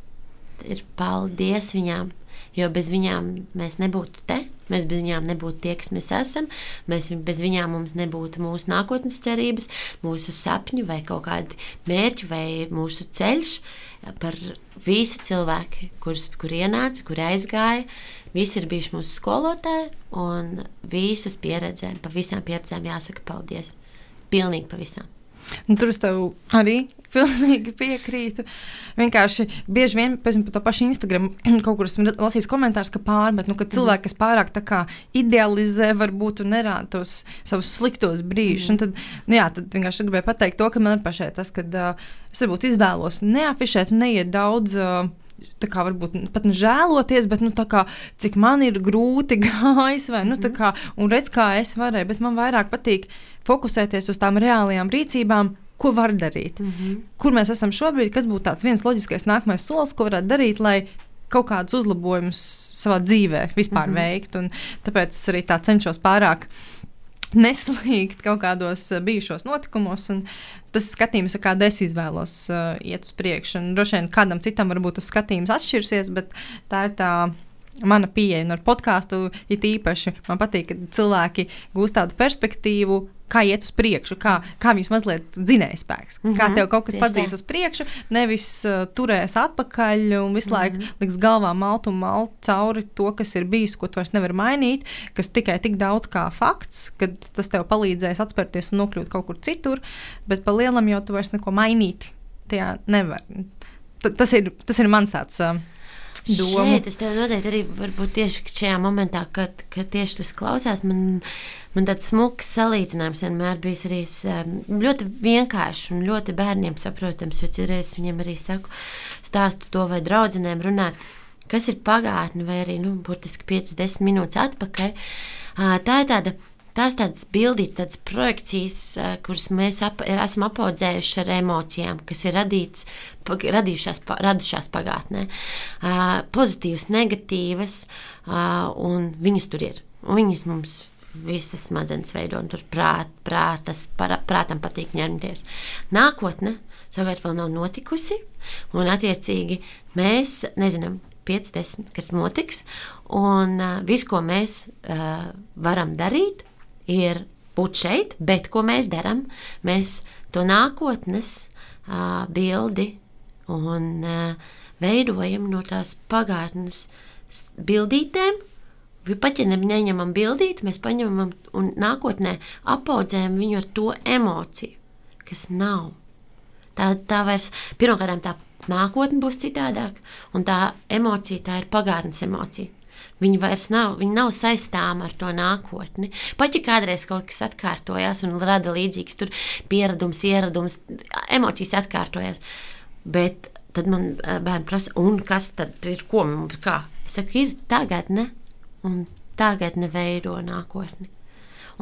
Ir paldies viņām. Jo bez viņām mēs nebūtu te, mēs bez viņām nebūtu tie, kas mēs esam. Mēs bez viņām mums nebūtu mūsu nākotnes cerības, mūsu sapņi vai kaut kādi mērķi vai mūsu ceļš. Par visi cilvēki, kurus, kur ienāca, kur aizgāja, visi ir bijuši mūsu skolotāji un visas pieredzēm, pa visām pieredzēm jāsaka paldies. Pilnīgi pa visām. Nu, tur es tev arī pilnīgi piekrītu. Vienkārši bieži vien pēc tam pašu Instagram kaut kur esmu lasījis komentārus, ka pārmet, nu, ka cilvēki, kas pārāk kā, idealizē, varbūt nerāda tos savus sliktos brīžus. Mm. Tad, nu, jā, tad vienkārši gribēju pateikt to, ka man pašai tas, ka uh, es varbūt izvēlos neafišēt un neiet daudz. Uh, tā kā varbūt pat žēloties, bet nu, kā, cik man ir grūti gājis, vai nu, kā, un redz, kā es varēju. Bet man vairāk patīk fokusēties uz tām reālajām rīcībām. Ko var darīt? Mm -hmm. Kur mēs esam šobrīd? Kas būtu tāds viens loģiskais nākamais solis, ko varētu darīt, lai kaut kādus uzlabojumus savā dzīvē vispār mm -hmm. veikt? Un tāpēc es arī tā cenšos pārāk neslīgt kaut kādos bijušos notikumos. Un, tas skatījums, kāda es izvēlos uh, iet uz priekšu. Un droši vien kādam citam varbūt tas skatījums atšķirsies, bet tā ir tā mana pieeja. Un ar podkāstu it īpaši man patīk, ka cilvēki gūst tādu perspektīvu, kā iet uz priekšu, kā, kā viņus mazliet dzinēja spēks. Mm -hmm. Kā mhm. tev kaut kas padzīs uz priekšu, nevis uh, turēs atpakaļ un visu mm -hmm. laiku mhm. liks galvā malt un malt cauri to, kas ir bijis, ko tu vairs nevari mainīt, kas tikai tik daudz kā fakts, ka tas tev palīdzēs atspērties un nokļūt kaut kur citur, bet pa lielam jau tu vairs neko mainīt. Tajā nevar. T tas ir, tas ir mans tāds. Uh, domu. Šeit es tev noteikti arī varbūt tieši šajā momentā, kad, kad tieši tas klausās, man, man tāds smuks salīdzinājums vienmēr bijis arī ļoti vienkāršs un ļoti bērniem saprotams, jo citreiz viņiem arī saku, stāstu to vai draudzenēm runāju, kas ir pagātne vai arī, nu, burtiski 5-10 minūtes atpakaļ. Tā ir tāda tās tādas bildītas, tādas projekcijas, kuras mēs ap, esam apaudzējuši ar emocijām, kas ir radīts, radījušās, radušās pagātnē. Pozitīvas, negatīvas, un viņas tur ir. Un viņas mums visas smadzenes veido, un tur prāt, prātas, para, prātam patīk ņemties. Nākotne savukārt vēl nav notikusi, un attiecīgi mēs nezinām. 5, 10, kas notiks, un uh, viss, ko mēs uh, varam darīt, ir būt šeit, bet ko mēs darām? Mēs to nākotnes uh, bildi un uh, veidojam no tās pagātnes bildītēm. Pat ja neņemam bildīti, mēs paņemam un nākotnē apaudzējam viņu ar to emociju, kas nav. Tā, tā vairs pirmkārt tā nākotne būs citādāka, un tā emocija tā ir pagātnes emocija. Viņa vairs nav, viņa nav saistāma ar to nākotni. Pat ja kādreiz kaut kas atkārtojās un rada līdzīgs pieredums, ieradums, emocijas atkārtojās. Bet tad man bērni prasa, un kas tad ir, ko mums kā? Es saku, ir tagadne, un tagadne veido nākotni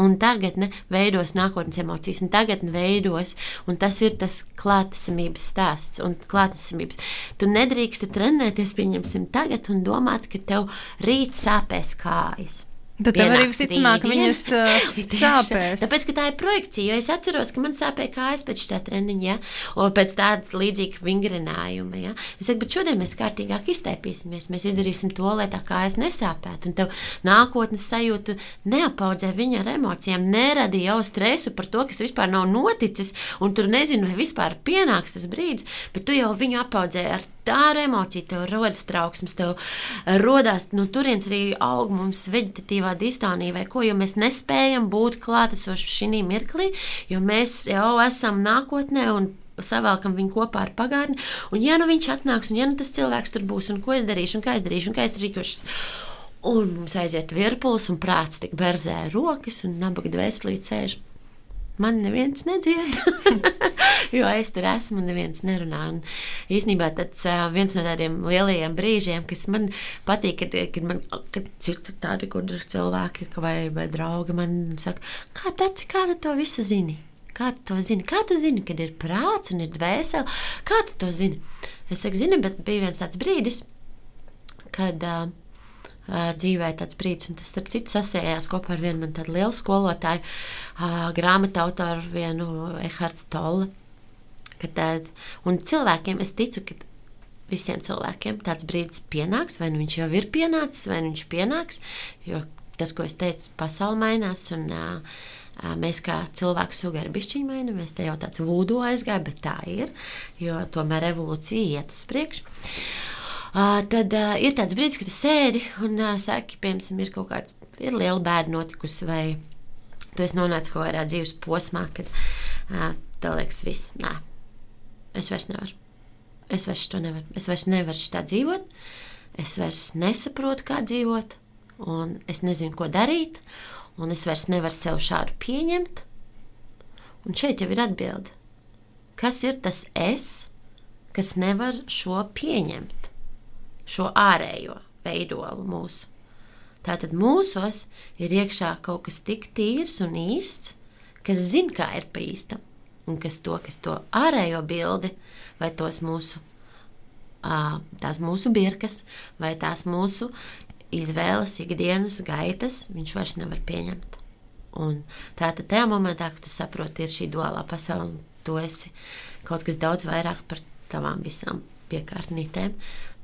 un tagadne veidos nākotnes emocijas, un tagadne veidos, un tas ir tas klātesamības stāsts un klātesamības. Tu nedrīksti trenēties, pieņemsim, tagad un domāt, ka tev rīt sāpēs kājas. Tad tev arī visticamāk viņas uh, sāpēs. Tāpēc, ka tā ir projekcija, jo es atceros, ka man sāpēja kājas pēc tā treniņa, ja? un pēc tāda līdzīga vingrinājuma. Ja? Es saku, bet šodien mēs kārtīgāk iztaipīsimies, mēs izdarīsim to, lai tā kājas nesāpētu. Un tev nākotnes sajūtu neapaudzē viņa ar emocijām, neradīja jau stresu par to, kas vispār nav noticis, un tur nezinu, vai vispār pienāks tas brīdis, bet tu jau viņu apaudzē ar tādu emociju, tev rodas trauksmes, tev rodas no turienes arī aug mums vegetatīvā distonija vai ko, jo mēs nespējam būt klātesoši šī mirklī, jo mēs jau esam nākotnē un savēlkam viņu kopā ar pagātni. Un, ja nu viņš atnāks, un ja nu tas cilvēks tur būs, un ko es darīšu, un kā es darīšu, un kā es rīkošos. Un mums aiziet virpulis, un prāts tik berzē rokas, un nabaga dvēselīt sēž man neviens nedzird, jo es tur esmu un neviens nerunā. Un īsnībā tas viens no tādiem lielajiem brīžiem, kas man patīk, kad, kad man kad ir tādi gudri cilvēki vai, vai draugi man saka, kā teci, kā tu to visu zini? Kā tu to zini? Kā tu zini, kad ir prāts un ir dvēsele? Kā tu to zini? Es saku, zini, bet bija viens tāds brīdis, kad uh, dzīvē tāds brīdis, un tas, starp citu, sasējās kopā ar vienu man tādu lielu skolotāju, grāmatu autoru, vienu Ehards Tolle. Tad, un cilvēkiem es ticu, ka visiem cilvēkiem tāds brīdis pienāks, vai nu viņš jau ir pienācis, vai nu viņš pienāks, jo tas, ko es teicu, pasaule mainās, un uh, mēs kā cilvēku suga ir bišķiņi mainamies, te jau tāds vūdu aizgāja, bet tā ir, jo tomēr evolūcija iet uz priekšu. Uh, tad uh, ir tāds brīdis, kad tu sēdi un uh, saki, piemēram, ir kaut kāds ir liela bēda notikusi, vai tu esi nonācis kaut kādā dzīves posmā, kad uh, tev liekas, viss, nē, es vairs nevaru. Es vairs to nevaru. Es vairs nevaru šitā dzīvot. Es vairs nesaprotu, kā dzīvot, un es nezinu, ko darīt, un es vairs nevaru sev šādu pieņemt. Un šeit jau ir atbilde. Kas ir tas es, kas nevar šo pieņemt, šo ārējo veidolu mūsu? Tātad mūsos ir iekšā kaut kas tik tīrs un īsts, kas zina, kā ir pa īstam, un kas to, kas to ārējo bildi vai tos mūsu, tās mūsu birkas vai tās mūsu izvēles, ikdienas gaitas, viņš vairs nevar pieņemt. Un tā tad tajā momentā, kad tu saproti, ir šī duālā pasaule, un tu esi kaut kas daudz vairāk par tavām visām piekārtnītēm,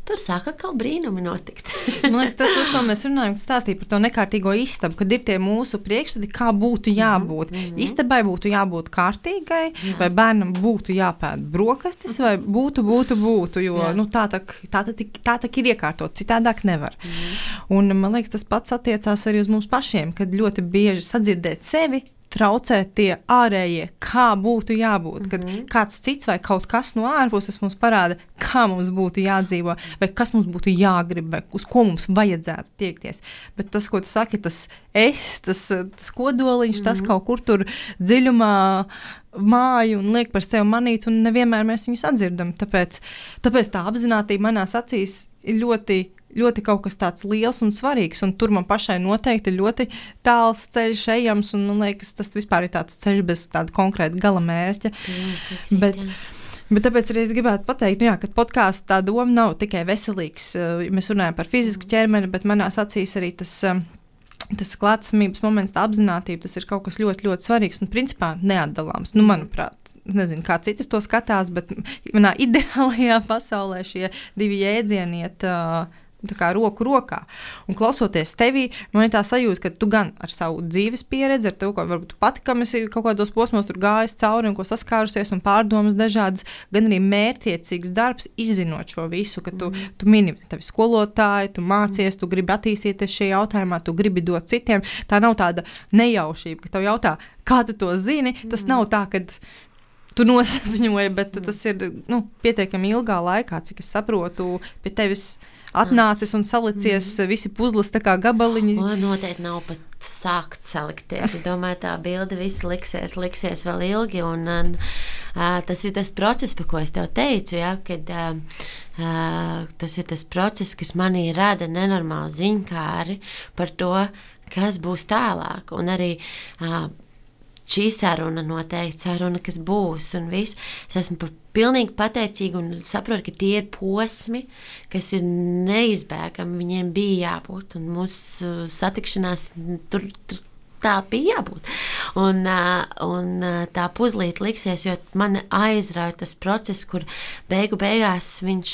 Tur sāk atkal brīnumi notikt. Man liekas, tas, tas, ko mēs runājam, stāstīja par to nekārtīgo istabu, kad ir tie mūsu priekšstati, kā būtu mhm, jābūt. Mm -hmm. Istabai būtu jābūt kārtīgai, Jā. vai bērnam būtu jāpēta brokastis, vai būtu, būtu, būtu. Jo Jā. nu, tā, tā, tā, tā, tā, tā ir iekārtot, citādāk nevar. Mm -hmm. Un man liekas, tas pats attiecās arī uz mums pašiem, kad ļoti bieži sadzirdēt sevi traucē tie ārējie, kā būtu jābūt. Kad mm -hmm. kāds cits vai kaut kas no ārpuses mums parāda, kā mums būtu jādzīvo, vai kas mums būtu jāgrib, vai uz ko mums vajadzētu tiekties. Bet tas, ko tu saki, tas es, tas, tas kodoliņš, mm -hmm. tas mhm. kaut kur tur dziļumā māju un liek par sevi manīt, un nevienmēr mēs viņus atdzirdam. Tāpēc, tāpēc tā apziņotība manās acīs ir ļoti ļoti kaut kas tāds liels un svarīgs, un tur man pašai noteikti ir ļoti tāls ceļš ejams, un man liekas, tas vispār ir tāds ceļš bez tāda konkrēta gala mērķa. Jā, bet, Bet tāpēc arī es gribētu pateikt, nu jā, ka podkāstā tā doma nav tikai veselīgs. Eh, mēs runājam par fizisku ķermeni, bet manās acīs arī tas eh, tas klātsamības moments, tā apziņotība, tas ir kaut kas ļoti, ļoti svarīgs un principā neatdalāms. Nu, manuprāt, nezinu, kā citas to skatās, bet manā ideālajā pasaulē šie divi jēdzieni iet. Uh, roku rokā. Un klausoties tevī, man ir tā sajūta, ka tu gan ar savu dzīves pieredzi, ar to, ko varbūt pati, kam esi kaut kādos posmos tur gājis cauri un ko saskārusies, un pārdomas dažādas, gan arī mērķiecīgs darbs, izzinot šo visu, ka tu, mm. tu mini tevi skolotāji, tu mācies, tu gribi attīstīties šajā jautājumā, tu gribi dot citiem. Tā nav tāda nejaušība, ka tev jautā, kā tu to zini. Tas mm. nav tā, ka tu nosapņoji, bet mm. tas ir nu, pietiekami ilgā laikā, cik es saprotu, pie tevis atnācis un salicies mm. visi puzles kā gabaliņi. O, noteikti nav pat sākt salikties. Es domāju, tā bilde viss liksies, liksies vēl ilgi. Un, un, uh, tas ir tas process, par ko es tev teicu, ja, kad uh, uh, tas ir tas process, kas manī rada nenormāli ziņkāri par to, kas būs tālāk. Un arī uh, šī saruna noteikti saruna, kas būs un viss. Es esmu pa, pilnīgi pateicīga un saprotu, ka tie ir posmi, kas ir neizbēgami. Viņiem bija jābūt un mūsu satikšanās tur. tur Tā bija jābūt. Un, un tā puzlīte liksies, jo man aizrauja tas process, kur beigu beigās viņš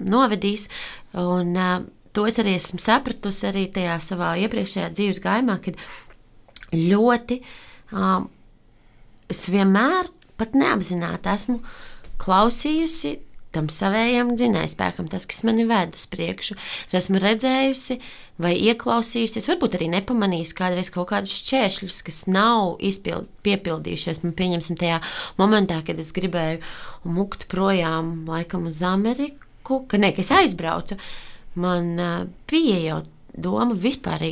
novedīs. Un, to es arī esmu sapratusi arī tajā savā iepriekšējā dzīves gājumā, kad ļoti uh, es vienmēr pat neapzināti esmu klausījusi tam savējam dzinējspēkam, tas, kas mani ved uz priekšu. Es esmu redzējusi vai ieklausījusies, varbūt arī nepamanījusi kādreiz kaut kādus šķēršļus, kas nav izpild, piepildījušies. Man pieņemsim tajā momentā, kad es gribēju mukt projām laikam uz Ameriku, ka ne, ka es aizbraucu. Man uh, bija jau doma vispār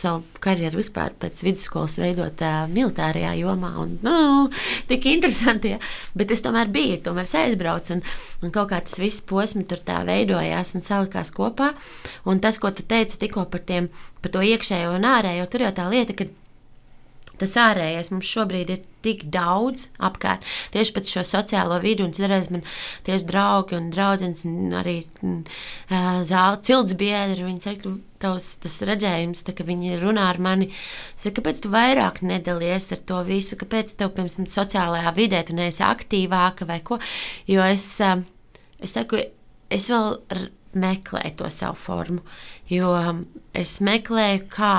savu karjeru vispār pēc vidusskolas veidot uh, militārajā jomā. Un, nu, tik interesanti, ja. bet es tomēr biju, tomēr aizbraucu un, un kaut kā tas viss posms tur tā veidojās un salikās kopā. Un tas, ko tu teici tikko par, tiem, par to iekšējo un ārējo, tur jau tā lieta, ka tas ārējais mums šobrīd ir tik daudz apkārt. Tieši pēc šo sociālo vidu, un citreiz man tieši draugi un draudzenes, un arī uh, zāle, cilts biedri, viņi saka, tavs tas redzējums, tā, ka viņi runā ar mani, saka, kāpēc tu vairāk nedalies ar to visu, kāpēc tev, piemēram, sociālajā vidē tu neesi aktīvāka vai ko, jo es, uh, es saku, es vēl meklēju to savu formu, jo es meklēju, kā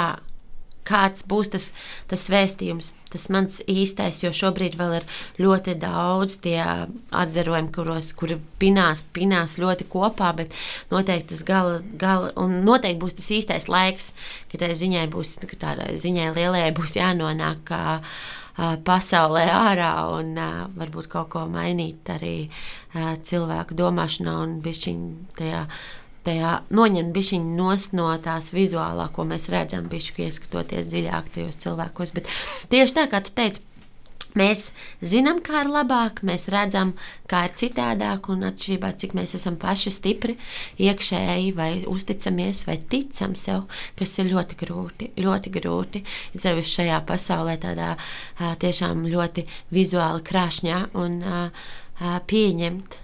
kāds būs tas, tas vēstījums, tas mans īstais, jo šobrīd vēl ir ļoti daudz tie atzarojumi, kuros, kuri pinās, pinās ļoti kopā, bet noteikti tas gala, gala un noteikti būs tas īstais laiks, kad tai ziņai būs, tādai ziņai lielajai būs jānonāk kā pasaulē ārā un varbūt kaut ko mainīt arī cilvēku domāšanā un bišķiņ tajā. Tajā noņemt bišķiņu nost no tās vizuālā, ko mēs redzam, bišķi ieskatoties dziļāk tajos cilvēkos. Bet tieši tā, kā tu teici, Mēs zinām, kā ir labāk, mēs redzam, kā ir citādāk, un atšķirībā cik mēs esam paši stipri, iekšēji, vai uzticamies, vai ticam sev, kas ir ļoti grūti. Ļoti grūti. Ceļš šajā pasaulē, tādā tiešām ļoti vizuāli krāšņā un pieņemt.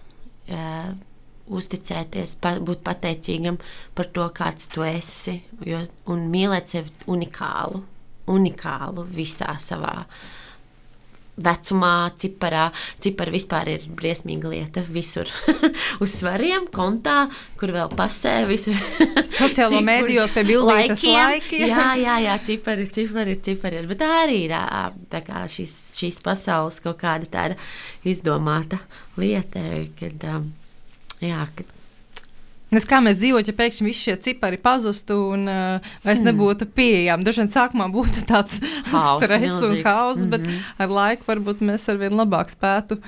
Uzticēties, pa, būt pateicīgam par to, kāds tu esi, jo, un mīlēt sevi unikālu, unikālu visā savā vecumā, ciparā. Cipari vispār ir briesmīga lieta. Visur uz svariem, kontā, kur vēl pasē. Visur. Sociālo mēdījos pie bildītas laikiem. jā, jā, jā, cipari, cipari, cipari. Bet tā arī ir tā kā šīs, šīs pasaules kaut kāda tāda izdomāta lieta, kad, jā, kad Es kā mēs dzīvotu, ja pēkšņi visi šie cipari pazustu un uh, vairs hmm. nebūtu pieejami. Dažreiz sākumā būtu tāds stress un haoss, bet mm -hmm. ar laiku varbūt mēs arvien labāk spētu,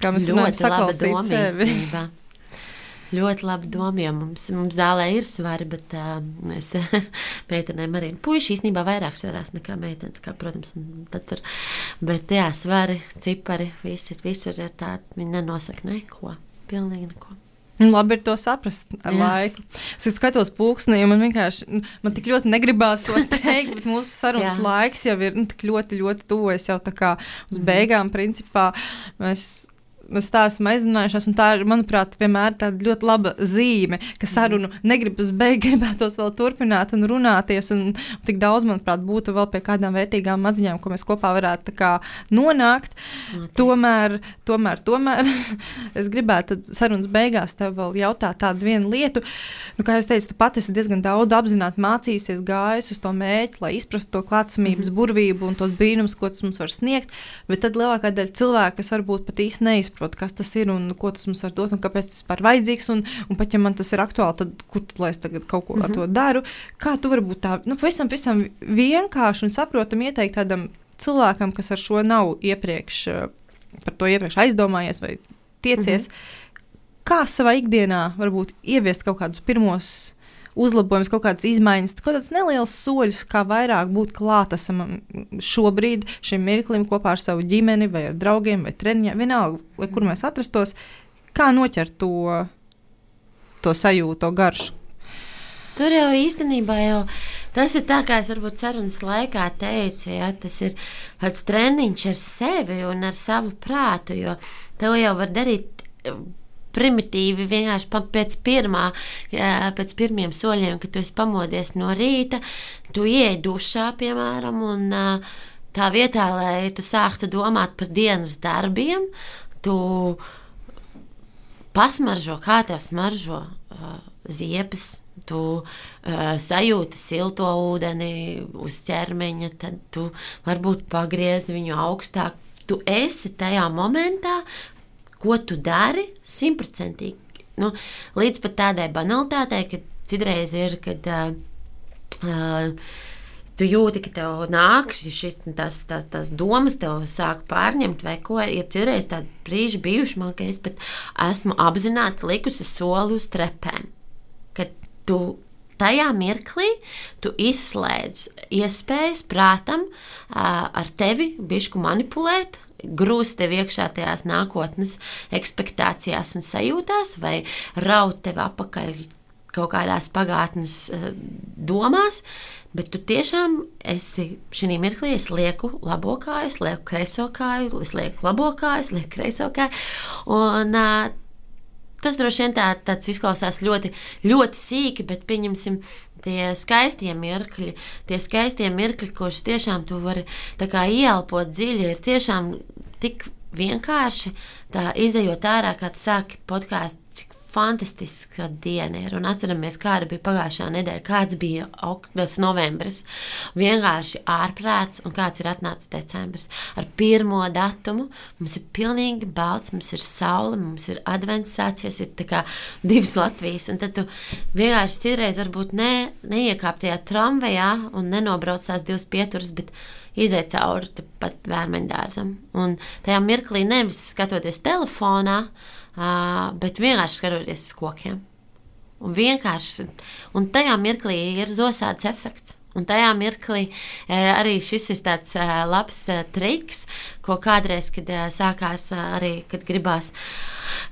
kā mēs runājam, saklausīt sevi. Ļoti labi doma, jo mums, mums zālē ir svari, bet uh, mēs meitenēm arī puiši īstenībā vairāk svarās nekā meitenes, kā, protams, tur. Bet jā, svari, cipari, visi, visur ir tādi, viņi nenosaka neko, pilnīgi neko. Nu, labi ir to saprast ar Jā. laiku. Es skatos pulksnī, un man vienkārši man tik ļoti negribās to teikt, bet mūsu sarunas laiks jau ir nu, tik ļoti, ļoti tuvojas jau tā kā uz beigām. Principā mēs mēs tā esam aizrunājušies, un tā ir, manuprāt, vienmēr tāda ļoti laba zīme, ka sarunu negribas beigt, gribētos vēl turpināt un runāties, un, un tik daudz, manuprāt, būtu vēl pie kādām vērtīgām atziņām, ko mēs kopā varētu kā, nonākt. Noteikti. Tomēr, tomēr, tomēr es gribētu sarunas beigās tev vēl jautāt tādu vienu lietu. Nu, kā jau teicu, tu pati esi diezgan daudz apzināti mācījusies, gājis uz to mēķi, lai izprastu to klātsamības mm -hmm. burvību un tos brīnumus, ko tas mums var sniegt, bet tad lielākā daļa cilvēku, kas varbūt pat īsti neizprot, jāsaprot, kas tas ir un ko tas mums var dot un kāpēc tas ir vajadzīgs. Un, un pat ja man tas ir aktuāli, tad kur tad es tagad kaut ko mm -hmm. ar mhm. to daru? Kā tu vari būt tā, nu, pavisam, pavisam vienkārši un saprotami ieteikt tādam cilvēkam, kas ar šo nav iepriekš par to iepriekš aizdomājies vai tiecies. Mm -hmm. Kā savā ikdienā varbūt ieviest kaut kādus pirmos uzlabojums, kaut kādas izmaiņas, kaut kāds neliels soļus, kā vairāk būt klātesamam šobrīd, šim mirklim kopā ar savu ģimeni, vai ar draugiem, vai treniņiem, vienalga, lai kur mēs atrastos, kā noķert to, to sajūtu, to garšu. Tur jau īstenībā jau tas ir tā, kā es varbūt sarunas laikā teicu, ja, tas ir tāds treniņš ar sevi un ar savu prātu, jo tev jau var darīt primitīvi, vienkārši pēc, pirmā, pēc pirmiem soļiem, kad tu esi pamodies no rīta, tu ieej dušā, piemēram, un tā vietā, lai tu sāktu domāt par dienas darbiem, tu pasmaržo, kā tev smaržo ziepes. Tu uh, sajūti silto ūdeni uz ķermeņa, tad tu varbūt pagriez viņu augstāk. Tu esi tajā momentā, ko tu dari simtprocentīgi. Nu, līdz pat tādai banalitātei, ka citreiz ir, kad uh, tu jūti, ka tev nāk šis, tas, tas, tas domas, tev sāk pārņemt, vai ko. Ir citreiz tādi brīži bijuši man, ka es pat esmu apzināti likusi soli uz trepēm. Kad tu tajā mirklī tu izslēdz iespējas prātam ar tevi bišku manipulēt, grūst tev iekšā tajās nākotnes expectācijās un sajūtās, vai raut tev apakaļ kaut kādās pagātnes uh, domās, bet tu tiešām esi šī mirklī, es lieku labo kāju, es lieku kreiso kāju, es lieku labo kāju, es lieku kreiso kāju. Un, uh, Tas droši vien tā, tāds izklausās ļoti, ļoti sīki, bet pieņemsim tie skaistie mirkļi, tie skaistie mirkļi, kurus tiešām tu vari ieelpot dziļi, ir tiešām tik vienkārši tā izējot ārā, kā tu sāki podkāstu, cik fantastiska diena ir. Un atceramies, kāda bija pagājušā nedēļa, kāds bija oktobrīs, novembris. Vienkārši ārprāts, un kāds ir atnācis decembris. Ar pirmo datumu mums ir pilnīgi balts, mums ir saule, mums ir advents sācies, ir divas Latvijas. Un tad tu vienkārši citreiz varbūt ne, neiekāp tajā tramvajā un nenobrauc tās divas pieturas, iziet cauri pat vērmeņdārzam. Un tajā mirklī nevis skatoties telefonā, uh, bet vienkārši skatoties uz kokiem. Un vienkārši, un tajā mirklī ir zosāds efekts. Un tajā mirklī e, arī šis ir tāds e, labs e, triks, ko kādreiz, kad sākās arī, kad gribās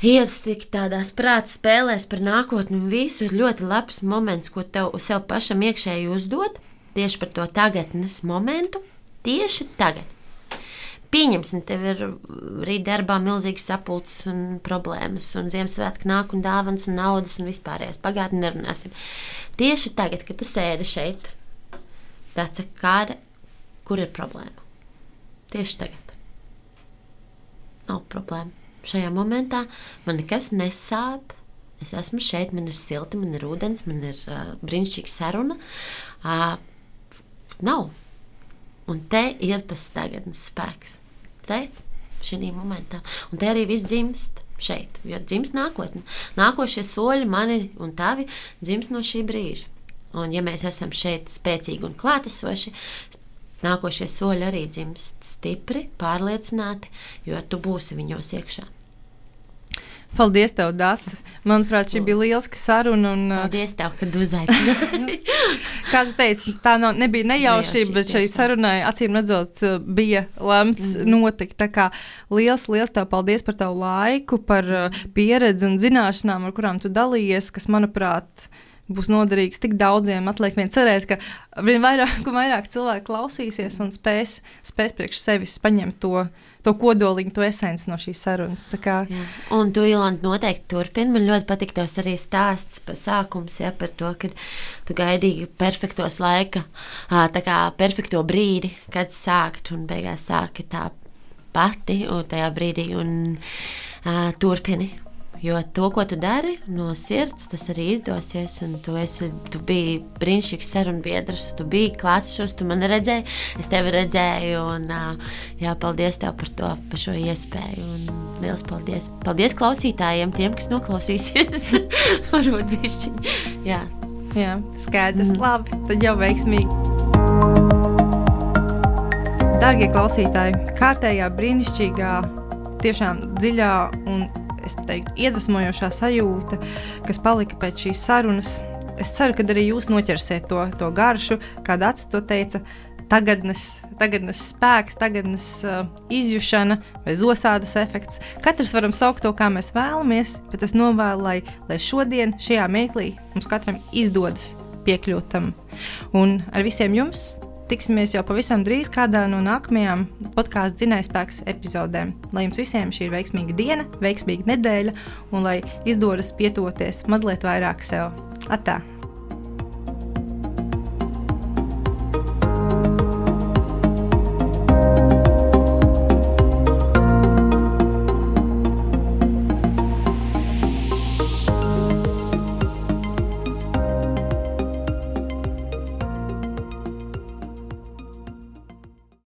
iestikt tādās prāta spēlēs par nākotni, un visu ir ļoti labs moments, ko tev sev pašam iekšēji uzdot tieši par to tagadnes momentu, tieši tagad. Pieņemsim, tev ir rīt darbā milzīgs sapulcs un problēmas, un Ziemassvētku nāk un dāvāns un naudas un vispārējais pagātni nerunāsim. Tieši tagad, kad tu sēdi šeit, tāds kāda, kur ir problēma. Tieši tagad. Nav problēma. Šajā momentā man nekas nesāp. Es esmu šeit, man ir silti, man ir ūdens, man ir uh, brīnišķīga saruna. Uh, nav. Un te ir tas tagadnes spēks. Te, šī momentā. Un te arī viss dzimst šeit, jo dzimst nākotne. Nākošie soļi mani un tavi dzimst no šī brīža. Un, ja mēs esam šeit spēcīgi un klātesoši, nākošie soļi arī dzimst stipri, pārliecināti, jo tu būsi viņos iekšā. Paldies, tev, Dārts. Manuprāt, šī bija lieliska saruna. Un, Paldies, tev, kad uzaicināji. Kā tu teici, tā nav, nebija nejaušība, bet šai sarunai, acīm redzot, bija lemts mm. notikt. Tā kā liels, liels tev paldies par tavu laiku, par pieredzi un zināšanām, ar kurām tu dalījies, kas, manuprāt, ir būs noderīgs tik daudziem. Atliek vien cerēt, ka vien vairāk un vairāk cilvēku klausīsies un spēs, spēs priekš sevis paņemt to, to kodoliņu, to esenci no šīs sarunas. Kā... Jā. Un tu, Ilanda, noteikti turpini. Man ļoti patīk tos arī stāsts par sākums, ja, par to, ka tu gaidīji perfektos laika, tā kā perfekto brīdi, kad sākt un beigās sāki tā pati un tajā brīdī un uh, turpini Jo to, ko tu dari no sirds, tas arī izdosies. Tu, esi, tu biji brīnišķīgs sarunbiedrs, tu biji klātsošs, tu mani redzēji, es tevi redzēju. Un, jā, paldies tev par, to, par šo iespēju. Un liels paldies. Paldies klausītājiem, tiem, kas noklausīsies. Varbūt bišķiņi. Jā. Jā, skaidrs. Mm. Labi, tad jau veiksmīgi. Darbie klausītāji, kārtējā brīnišķīgā, tiešām dziļā un es teiktu, iedvesmojošā sajūta, kas palika pēc šīs sarunas. Es ceru, ka arī jūs noķersiet to, to garšu, kāda acis to teica. Tagadnes, tagadnes spēks, tagadnes uh, izjūšana vai zosādas efekts. Katrs varam saukt to, kā mēs vēlamies, bet es novēlu, lai, lai šodien, šajā mirklī, mums katram izdodas piekļūt tam. Un ar visiem jums Tiksimies jau pavisam drīz kādā no nākamajām podkāstu dzinējspēks epizodēm. Lai jums visiem šī ir veiksmīga diena, veiksmīga nedēļa un lai izdodas pietuvoties mazliet vairāk sev. Atā!